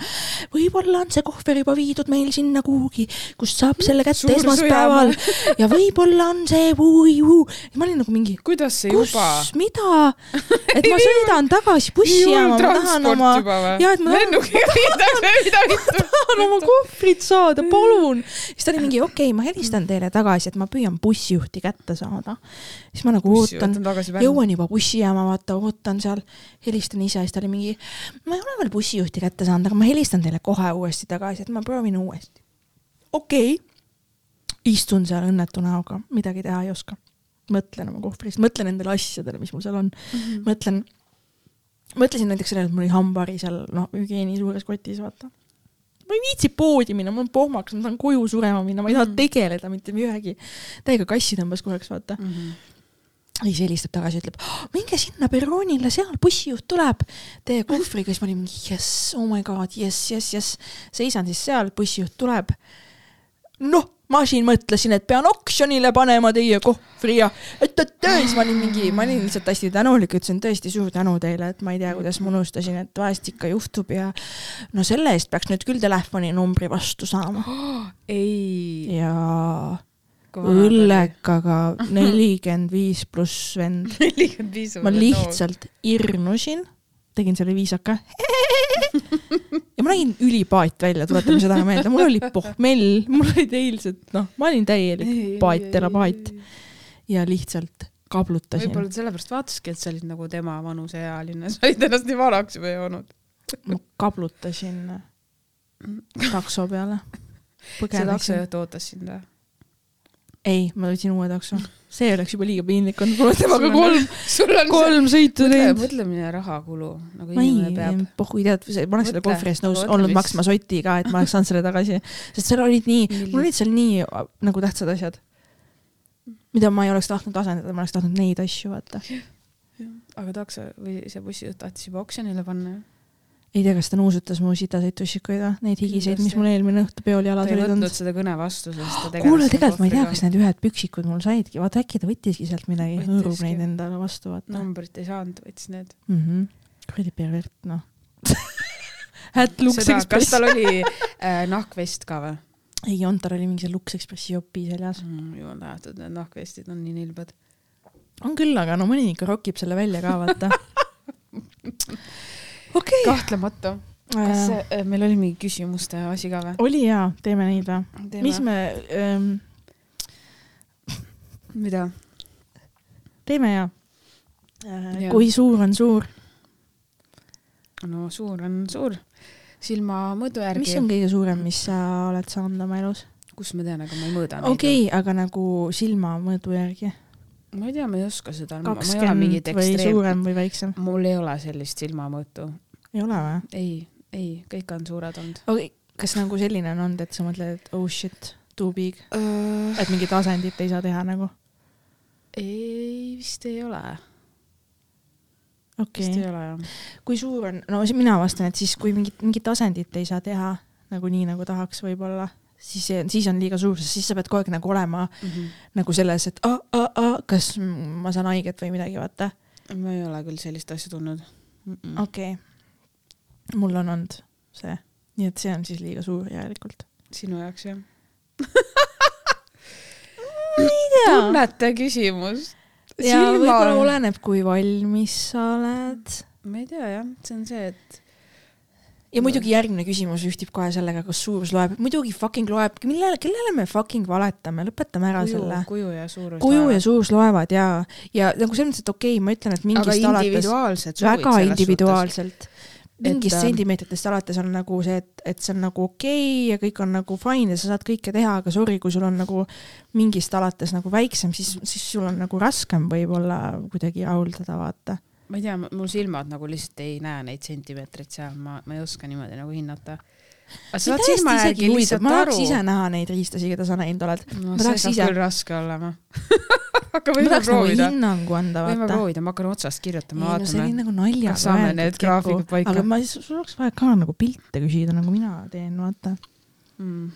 võib-olla on see kohver juba viidud meil sinna kuhugi, kust saab selle kätte Suur esmaspäeval ja võib-olla on see uu-uu. ma olin nagu mingi, kuidas see kus juba?, mida, et ma sõidan tagasi bussijaama, ma tahan oma? Jaa, et ma tahan- vittu. tahan oma kohvrit saada, palun. siis ta oli mingi, okei okay,, ma helistan teile tagasi, et ma püüan bussijuhti kätte saada. siis ma nagu ootan, jõuan juba bussijaama, vaata, ootan seal, helistan ise, siis ta oli mingi, ma ei ole veel bussijuhti kätte saanud, aga ma helistan teile kohe uuesti tagasi, et ma proovin uuesti. okei okay., istun seal õnnetu näoga, midagi teha ei oska. mõtlen oma kohvrist, mõtlen nendele asjadele, mis mul seal on, mõtlen, mõtlesin näiteks sellele, et mul oli hambari seal, noh, hügieeni suures kotis, vaata. ma ei viitsi poodi minna, mul on pohmakas, ma tahan koju surema minna, ma ei taha Mhm. tegeleda mitte ühegi, täiega kassi tõmbas korraks, vaata. ja siis helistab tagasi, ütleb, minge sinna perroonile, seal bussijuht tuleb teie kohvriga, siis ma olin jess, oh my god, jess, jess, jess. seisan siis seal, bussijuht tuleb. noh, ma siin mõtlesin, et pean oksjonile panema teie kohvri ja et, et tõesti, ma olin mingi, ma olin lihtsalt hästi tänulik, ütlesin tõesti suur tänu teile, et ma ei tea, kuidas ma unustasin, et vahest ikka juhtub ja no selle eest peaks nüüd küll telefoninumbri vastu saama. ei. ja õllekaga nelikümmend viis pluss vend. nelikümmend viis. ma lihtsalt irnusin, tegin selle viisaka. ja ma nägin ülipaat välja, tuletame seda meelde, mul oli pohmell, mul olid eilsed, noh, ma olin täielik paat, terapaat ja lihtsalt kablutasin. võib-olla sellepärast vaataski, et sa olid nagu tema vanuseealine, sa olid ennast nii vanaks juba joonud. ma kablutasin takso peale. see taksojuht ootas sind või? ei, ma võtsin uue takso. see oleks juba liiga piinlik olnud, mul on temaga kolm, kolm sõitu mõtle, teinud. mõtlemine rahakulu, nagu inimene ei peab., pohhu tead, ma oleks selle Mõtle, kohvri eest nõus mõtle, olnud maksma soti ka, et ma oleks saanud selle tagasi, sest seal olid nii, mul olid seal nii nagu tähtsad asjad, mida ma ei oleks tahtnud asendada, ma oleks tahtnud neid asju vaata. aga takso või see bussijuht tahtis juba oksjonile panna ju. Ei tea, kas ta nuusutas mu sitaseid tussikuid või, neid higiseid, mis mul eelmine õhtu peol ta jalas ei olid võtnud olnud. seda kõne vastu, sest ta tegeles kuule, tegelikult ma ei tea, kas need ühed püksikud mul saidki, vaata äkki ta võttiski sealt midagi, hõõrub neid endale vastu, vaata numbrit ei saanud, võttis need. mm. -hmm. kuradi pervert, noh. Hat Lux seda, kas Express tal. oli äh, nahkvest ka või ei olnud, tal oli mingi see Lux Expressi jopi seljas. mm,? jumal tänatud, need nahkvestid on nii nilbed. on küll, aga no mõni ikka rokib selle välja ka, vaata. okei. kahtlemata. kas äh, meil oli mingi küsimuste asi ka või? oli jaa, teeme neid või? mis me ähm,, mida? teeme jaa äh, kui suur on suur? no suur on suur. silmamõõdu järgi mis on kõige suurem, mis sa oled saanud oma elus? kus ma tean, aga ma ei mõõda okei okay,, aga nagu silmamõõdu järgi. Ma ei tea, ma ei oska seda. kakskümmend või suurem või väiksem? mul ei ole sellist silmamõõtu. ei ole või? ei, ei, kõik on suured olnud okay,, kas nagu selline on olnud, et sa mõtled, et oh shit, too big, uh,. et mingit asendit ei saa teha nagu? ei, vist ei ole. okei vist ei okay., ole jah. kui suur on, no mina vastan, et siis kui mingit, mingit asendit ei saa teha nagu nii, nagu tahaks võib-olla, siis, siis on liiga suur, sest siis sa pead kogu aeg nagu olema nagu selles, et a, a, a, kas m- ma saan haiget või midagi, vaata. ma ei ole küll sellist asja tundnud mm. -mm. okei mul on olnud see, nii et see on siis liiga suur järelikult. sinu jaoks jah? tunnete küsimus. ja võib-olla oleneb, kui valmis sa oled. ma ei tea jah, see on see, et ja muidugi järgmine küsimus ühtib kohe sellega, kas suurus loeb, muidugi fucking loeb, millele, kellele me fucking valetame, lõpetame ära kuju selle,. kuju ja suurus. kuju ja suurus loevad ja, ja nagu selles mõttes, et okei okay,, ma ütlen, et mingist alates väga individuaalselt. mingist Et, ähm, sentimeetritest alates on nagu see, et, et see on nagu okei okay ja kõik on nagu fine ja sa saad kõike teha, aga sorry, kui sul on nagu mingist alates nagu väiksem, siis, siis sul on nagu raskem võib-olla kuidagi rahuldada, vaata. Ma ei tea, mul silmad nagu lihtsalt ei näe neid sentimeetreid seal, ma, ma ei oska niimoodi nagu hinnata. aga sa saad silma järgi lihtsalt ma aru tahaks. ise näha neid riistasi, keda sa näinud oled. no ma see saab ise- küll raske olema. aga ma võime nagu proovida. hinnangu anda, võime vaata. proovida, ma hakkan otsast kirjutama, no see oli vaatame. nagu naljaga Kas saame need graafikud paika? aga ma, sul oleks vaja ka nagu pilte küsida, nagu mina teen, vaata. Mm.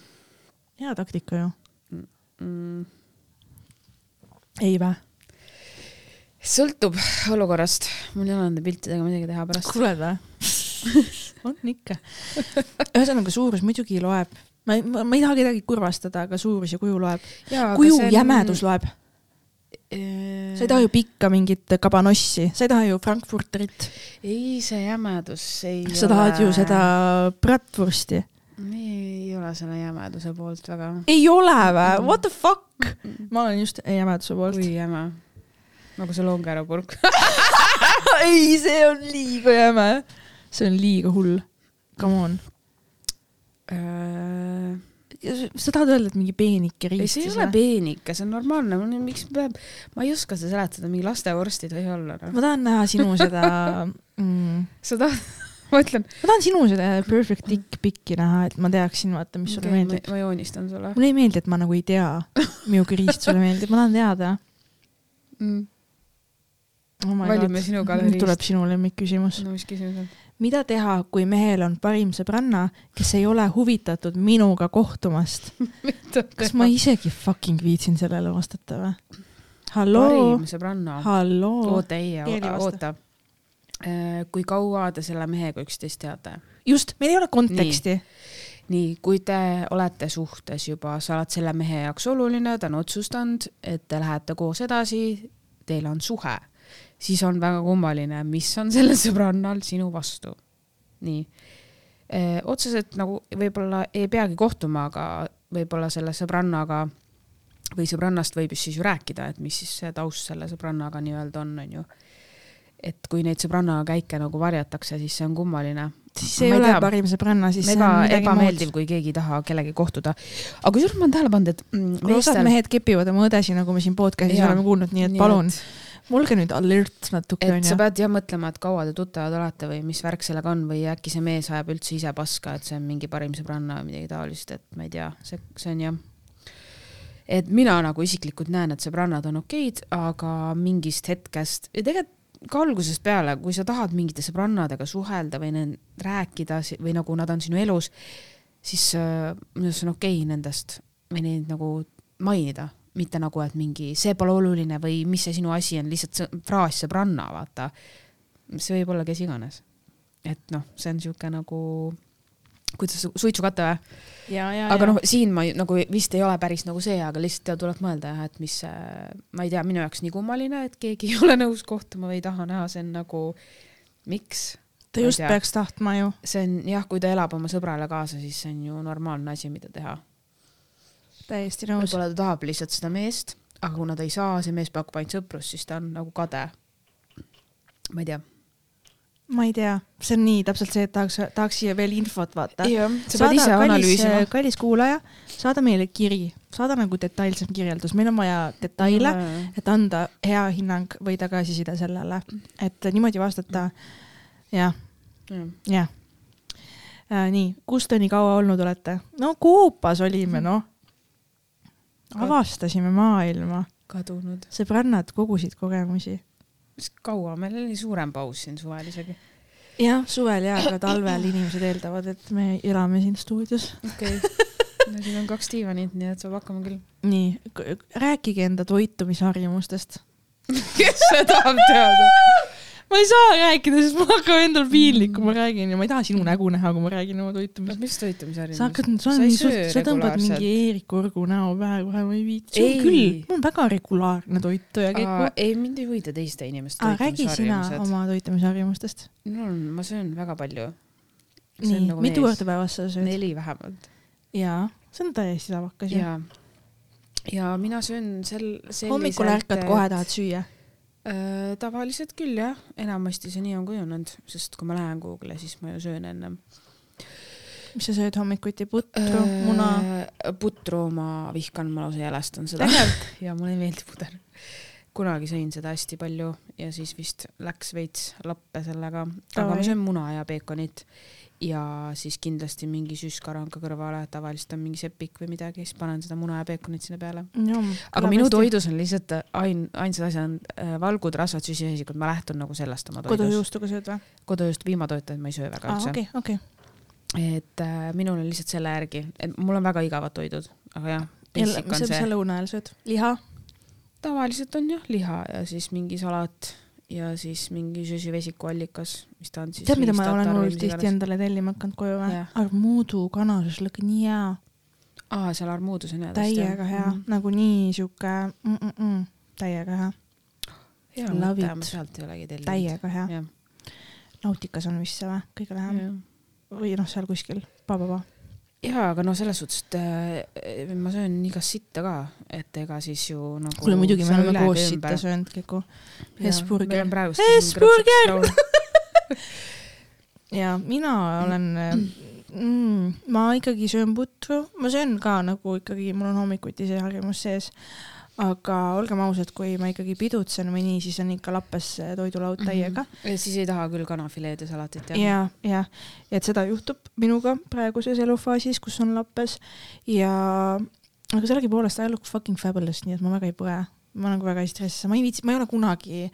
hea taktika ju. Mm. ei vä? Sõltub olukorrast, mul ei ole nende piltidega midagi teha pärast. kuuled vä? on ikka. ühesõnaga suurus muidugi loeb. ma ei, ma, ei taha kedagi kurvastada, aga suurus ja kuju loeb. kuju jämedus loeb. sa ei taha ju pikka mingit kabanossi, sa ei taha ju Frankfurterit, ei, see jämedus ei sa tahad ju seda bratwursti. ei ole selle jämeduse poolt väga. ei ole vä? What the fuck? ma olen just jämeduse poolt. kui jäme. Nagu see longerapurk. ei, see on liiga jäme. see on liiga hull. Come on. sa tahad öelda, et mingi peenike ei, riist see ei ole peenike, see on normaalne, miks peab, ma ei oska seda seletada, mingi lastevorstid ei olla noh. ma tahan näha sinu seda mm,, sa tahad, ma ütlen. ma tahan sinu seda perfect dick pic'i näha, et ma teaksin, vaata, mis sulle meeldib. ma joonistan sulle mulle ei meeldi, et ma nagu ei tea, milline riist sulle meeldib, ma tahan teada mm.. oh. Valime sinu galeeriist. nüüd tuleb sinu lemmikküsimus. no mis küsimus on? mida teha, kui mehel on parim sõbranna, kes ei ole huvitatud minuga kohtumast? kas ma isegi fucking viitsin sellele vastata või? halloo halloo. oota, ei, vasta. oota. kui kaua te selle mehega üksteist teate? just, meil ei ole konteksti. nii, kui te olete suhtes juba, sa oled selle mehe jaoks oluline, ta on otsustanud, et te lähete koos edasi, teil on suhe, siis on väga kummaline, mis on sellel sõbrannal sinu vastu. nii, otseselt nagu võib-olla ei peagi kohtuma, aga võib-olla selle sõbrannaga või sõbrannast võib siis ju rääkida, et mis siis see taust selle sõbrannaga nii-öelda on, onju. et kui neid sõbranna käike nagu varjatakse, siis see on kummaline siis ei ole tea. parim sõbranna, siis see on midagi ebameeldiv, kui keegi ei taha kellegi kohtuda. aga kusjuures ma olen tähele pannud, et mm, kuule, osad meestel, mehed kepivad oma õdesi, nagu me siin podcast'is oleme kuulnud, nii et palun, olge nüüd alert natuke et sa pead jah mõtlema, et kaua te tuttavad olete või mis värk sellega on või äkki see mees ajab üldse ise paska, et see on mingi parim sõbranna või midagi taolist, et ma ei tea, see, see on jah. et mina nagu isiklikult näen, et sõbrannad on okeid, aga mingist hetkest ja tegelikult ka algusest peale, kui sa tahad mingite sõbrannadega suhelda või rääkida või nagu nad on sinu elus, siis äh, minu arust on okei okay nendest või neid nagu mainida, mitte nagu, et mingi see pole oluline või mis see sinu asi on, lihtsalt fraas sõbranna, vaata. see võib olla kes iganes. et noh, see on sihuke nagu, kuidas suitsukate või? ja, ja, aga noh, siin ma nagu vist ei ole päris nagu see, aga lihtsalt tuleb mõelda jah, et mis, ma ei tea, minu jaoks nii kummaline, et keegi ei ole nõus kohtuma või ei taha näha, see on nagu, miks? ta just peaks tahtma ju. see on jah, kui ta elab oma sõbrale kaasa, siis see on ju normaalne asi, mida teha. Täiesti nõus. võib-olla ta tahab lihtsalt seda meest, aga kuna ta ei saa, see mees pakub ainult sõprust, siis ta on nagu kade. ma ei tea. ma ei tea, see on nii täpselt see, et tahaks, tahaks siia veel infot vaata. sa pead ise analüüsima. kallis kuulaja, saada meile kiri, saada nagu detailsem kirjeldus, meil on vaja detaile, et anda hea hinnang või tagasiside sellele, et niimoodi vastata. jah, jah. nii, kus te nii kaua olnud olete? no Koopas olime, noh. Avastasime maailma, kadunud. sõbrannad kogusid kogemusi. kaua, meil oli suurem paus siin suvel isegi. jah, suvel ja, aga talvel inimesed eeldavad, et me elame siin stuudios. okei okay.. no siin on kaks diivanit, nii et saab hakkama küll. nii, rääkige enda toitumisharjumustest. kes see tahab teada? Ma ei saa rääkida, sest mul hakkab endal piinlik, kui ma räägin ja ma ei taha sinu nägu näha, kui ma räägin oma toitumisest. mis toitumisharjumus? sa hakkad, sa suht, sa tõmbad mingi Eerik Orgu näo pähe kohe, ma ei viitsi. Ei. on küll, mul on väga regulaarne toituja kõik. ei, mind ei huvita teiste inimeste räägi sina toitumisharjumused. oma toitumisharjumustest. mul on, ma söön väga palju. nii, mitu korda päevas sa sööd? nagu neli vähemalt. jaa, see on täiesti tavakas ju. ja, mina söön sel, hommikul ärkad, kohe tahad süüa. äh,. tavaliselt küll jah, enamasti see nii on kujunenud, sest kui ma lähen kuhugile, siis ma ju söön ennem. mis sa sööd hommikuti, putru, muna? putru ma vihkan, ma lausa jälestan seda. ja mulle ei meeldi puder. kunagi sõin seda hästi palju ja siis vist läks veits lappe sellega, aga ma söön muna ja peekonit ja siis kindlasti mingi süskaranka kõrvale, tavaliselt on mingi sepik või midagi, siis panen seda muna ja peekonit sinna peale. aga minu. toidus on lihtsalt ain-, ainsad asjad on äh, valgud, rasvad, süsivesikud, ma lähtun nagu sellest oma toidus. kodujuustuga sööd või? kodujuust piimatoitu ma ei söö väga üldse. okei, okei. et äh, minul on lihtsalt selle järgi, et mul on väga igavad toidud, aga jah, mis on sa, lõuna ajal sööd? liha? tavaliselt on jah liha ja siis mingi salat ja siis mingi süsivesikuallikas, mis ta on siis. tead, mida ma olen hullult tihti endale tellima hakanud koju või Jah.? armuudu kanašašlõkk, nii hea, aa, seal armuudus on hea. täiega hea, nagu nii sihuke mm -mm -mm,, täiega hea, hea mõte, ma sealt ei olegi tellinud. täiega hea. nautikas on vist see või, kõige lähem või noh, seal kuskil, pa-pa-pa. jaa, aga no selles suhtes, et äh, ma söön igast sitta ka, et ega siis ju nagu. kuule muidugi me oleme koos sitta söönud kõik. Hesburger. Hesburger! ja mina olen mm,, ma ikkagi söön putru, ma söön ka nagu ikkagi, mul on hommikuti see harjumus sees. Aga olgem ausad, kui ma ikkagi pidutsen või nii, siis on ikka lappes toidulaud täiega. ja siis ei taha küll kanafileed ja salatit jah? ja, ja, et seda juhtub minuga praeguses elufaasis, kus on lappes ja, aga sellegipoolest I look fucking fabulous, nii et ma väga ei põe. ma nagu väga ei stressi, ma ei viitsi, ma ei ole kunagi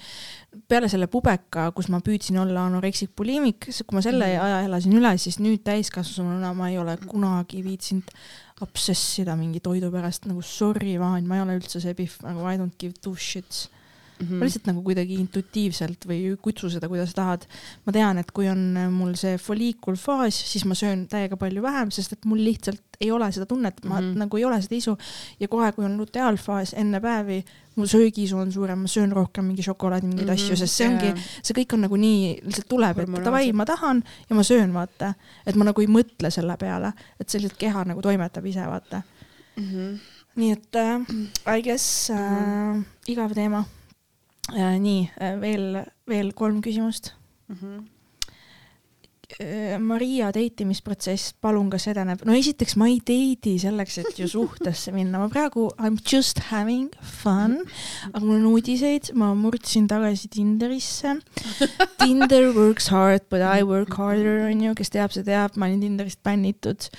peale selle pubeka, kus ma püüdsin olla anoreksik bulimik, kui ma selle Mhm. aja elasin üle, siis nüüd täiskasvanuna ma ei ole kunagi viitsinud obsessida mingi toidu pärast nagu sorry, Vaan, ma ei ole üldse see pihv nagu I don't give two shits Mhm. ma lihtsalt nagu kuidagi intuitiivselt või kutsu seda, kuidas tahad. ma tean, et kui on mul see folliikulfaas, siis ma söön täiega palju vähem, sest et mul lihtsalt ei ole seda tunnet, ma mm Mhm. -hmm. nagu ei ole seda isu. ja kohe, kui on luteaalfaas enne päevi, mu söögiisu on suurem, ma söön rohkem mingi šokolaadi, mingeid mm Mhm, -hmm. asju, sest see ongi, see kõik on nagu nii, lihtsalt tuleb, et davai, ma tahan ja ma söön, vaata. et ma nagu ei mõtle selle peale, et see lihtsalt keha nagu toimetab ise, vaata. Mhm. nii et äh, I guess äh, igav teema äh,. Nii äh, veel, veel kolm küsimust Mhm. äh,. Maria deitimisprotsess, palun, kas edeneb? no esiteks ma ei deidi selleks, et ju suhtesse minna, ma praegu I m just having fun, aga mul on uudiseid, ma murdsin tagasi Tinderisse. Tinder works hard but I work harder onju, kes teab, see teab, ma olin Tinderist bännitud.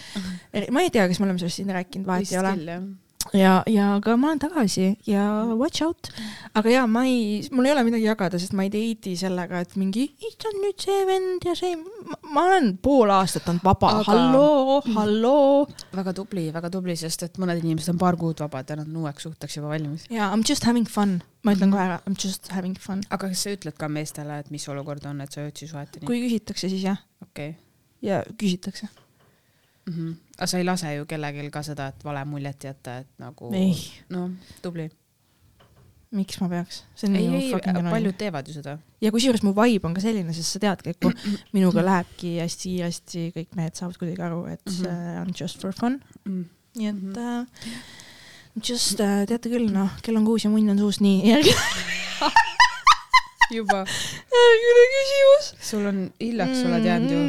ma ei tea, kas me oleme sellest siin rääkinud, vahet ei ole. ja, ja aga ma olen tagasi ja watch out. aga ja ma ei, mul ei ole midagi jagada, sest ma ei date'i sellega, et mingi, issand nüüd see vend ja see, ma olen pool aastat olnud vaba Aga- halloo, halloo. väga tubli, väga tubli, sest et mõned inimesed on paar kuud vabad ja nad on uueks suhteks juba valmis. ja I m just having fun, ma ütlen kohe ära, I m just having fun. aga kas sa ütled ka meestele, et mis olukord on, et sa jõudsid suheteni? kui küsitakse, siis jah, okei ja küsitakse. mm. -hmm. aga sa ei lase ju kellelgi ka seda, et vale muljet jätta, et nagu noh, tubli. miks ma peaks, see on ei, ei, fucking annoying. paljud teevad ju seda. ja kusjuures mu vibe on ka selline, sest sa teadki, et kui minuga lähebki hästi kiiresti, kõik mehed saavad kuidagi aru, et see on just for fun. Mm. nii et Mhm. äh, just äh, teate küll, noh, kell on kuus ja munn on suus, nii, juba, järgmine küsimus. sul on hiljaks, oled jäänud ju.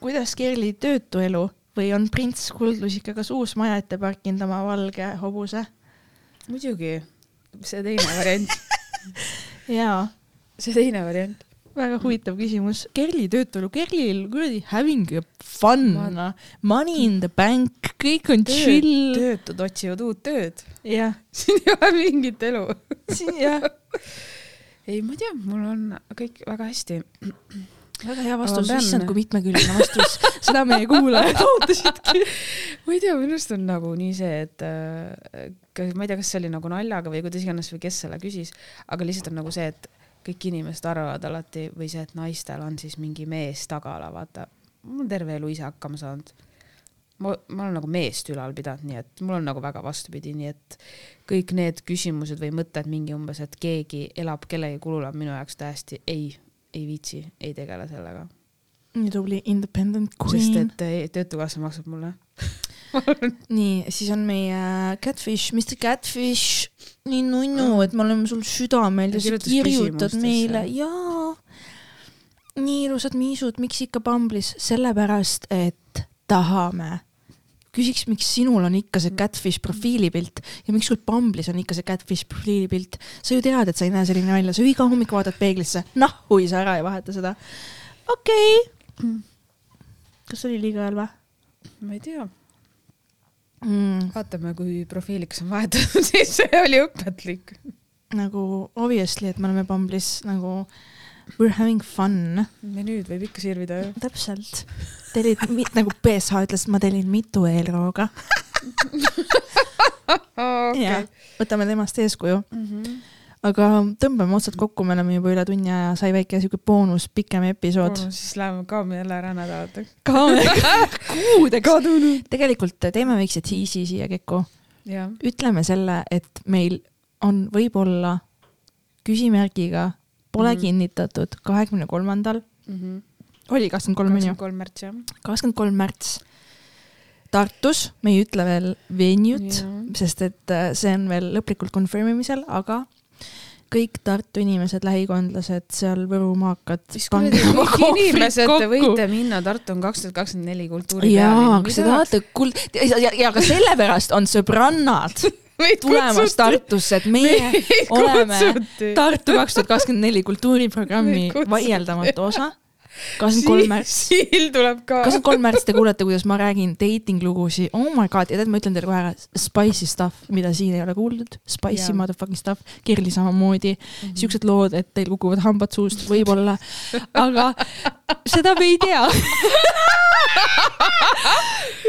kuidas Kerli töötu elu või on prints kuldlusikaga suus maja ette parkinud oma valge hobuse? muidugi, see teine variant, jaa, see teine variant. väga huvitav küsimus. Kerli töötu elu, Kerlil kuradi having fun Ma-, money in the bank, kõik on chill. töötud otsivad uut tööd, jah, siin ei ole mingit elu. jah, ei, ma ei tea, mul on kõik väga hästi. väga hea vastus, issand kui mitmekülgne vastus, seda meie kuulajad ootasidki. ma ei tea, minu arust on nagu nii see, et äh, kas- ma ei tea, kas see oli nagu naljaga või kuidas iganes või kes selle küsis, aga lihtsalt on nagu see, et kõik inimesed arvavad alati või see, et naistel on siis mingi mees tagala, vaata. ma olen terve elu ise hakkama saanud. ma, ma olen nagu meest ülal pidanud, nii et mul on nagu väga vastupidi, nii et kõik need küsimused või mõtted mingi umbes, et keegi elab kellegi kulul, on minu jaoks täiesti ei, ei viitsi, ei tegele sellega. nii tubli independent sest queen. et eh, Töötukassa maksab mulle. nii, siis on meie Catfish, Mr Catfish, nii nunnu, et me oleme sul südamel ja sa kirjutad meile, jaa. nii ilusad miisud, miks ikka Bumble'is, sellepärast et tahame. küsiks, miks sinul on ikka see Catfish profiilipilt ja miks sul Bumble'is on ikka see Catfish profiilipilt. sa ju tead, et sa ei näe selline välja, sa iga hommik vaatad peeglisse, nahhui sa ära ja vaheta seda. okei okay.. kas oli liiga halb või ma ei tea, mm.? vaatame, kui profiiliks on vahetatud, siis see oli õpetlik. nagu obviously, et me oleme Bumble'is nagu we are having fun. menüüd võib ikka sirvida ju. täpselt. tellid, nagu BSH ütles, ma tellin mitu eelrooga. jah, võtame temast eeskuju. Mhm. aga tõmbame otsad kokku, me oleme juba üle tunni aja, sai väike siuke boonus, pikem episood. siis läheme kaome jälle ära nädalateks. kuudeks. kadunud. tegelikult teeme väikse tiisi siia Kekku. ütleme selle, et meil on võib-olla küsimärgiga, pole Mhm. kinnitatud, kahekümne kolmandal, oli kakskümmend kolm on ju kakskümmend, kolm märts jah. kakskümmend kolm märts Tartus, me ei ütle veel venue't, sest et äh, see on veel lõplikult confirm imisel, aga kõik Tartu inimesed, lähikondlased seal Võru maakad. inimesed, te võite minna, Tartu on kaks tuhat kakskümmend neli jaa, kultuuripealinn. kas te tahate kuld-, ja, ja, ja ka sellepärast on sõbrannad tulemas Tartusse, et meie oleme Tartu kaks tuhat kakskümmend neli kultuuriprogrammi vaieldamatu osa kakskümmend kolm märts, Siil tuleb ka. kakskümmend kolm märts te kuulete, kuidas ma räägin dating lugusid, oh my god, ja tead, ma ütlen teile kohe ära, spicy stuff, mida siin ei ole kuuldud, spicy Jaa. motherfucking stuff, Kirli samamoodi, siuksed lood, et teil kukuvad hambad suust, võib-olla, aga seda me ei tea.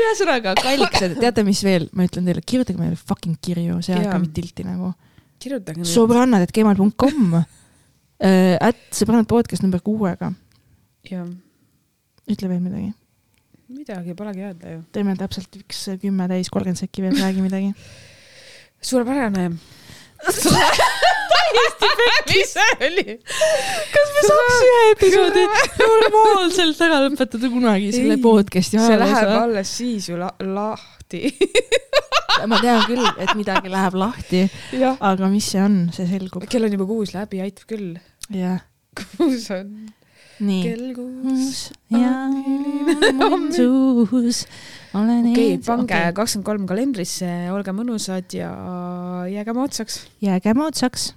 ühesõnaga, kallikesed, teate, mis veel, ma ütlen teile, kirjutage meile fucking kirju, see aega mind tilti nagu. kirjutage sõbrannad, et gmail.com, at sõbrannad podcast number kuuega, jah, ütle veel midagi. midagi polegi öelda ju. teeme täpselt üks kümme täis, kolmkümmend sekki veel, räägi midagi. suurepärane. täiesti oli? kas me saaks ühe episoodi normaalselt ära lõpetada kunagi selle podcast'i see läheb alles siis ju la lahti. ma tean küll, et midagi läheb lahti, aga mis see on, see selgub. kell on juba kuus läbi, aitab küll. jah, kuus on. Kell kuus. ja mõnsus, olen okei, ees- pange kakskümmend kolm kalendrisse, olge mõnusad ja jääge moodsaks. jääge moodsaks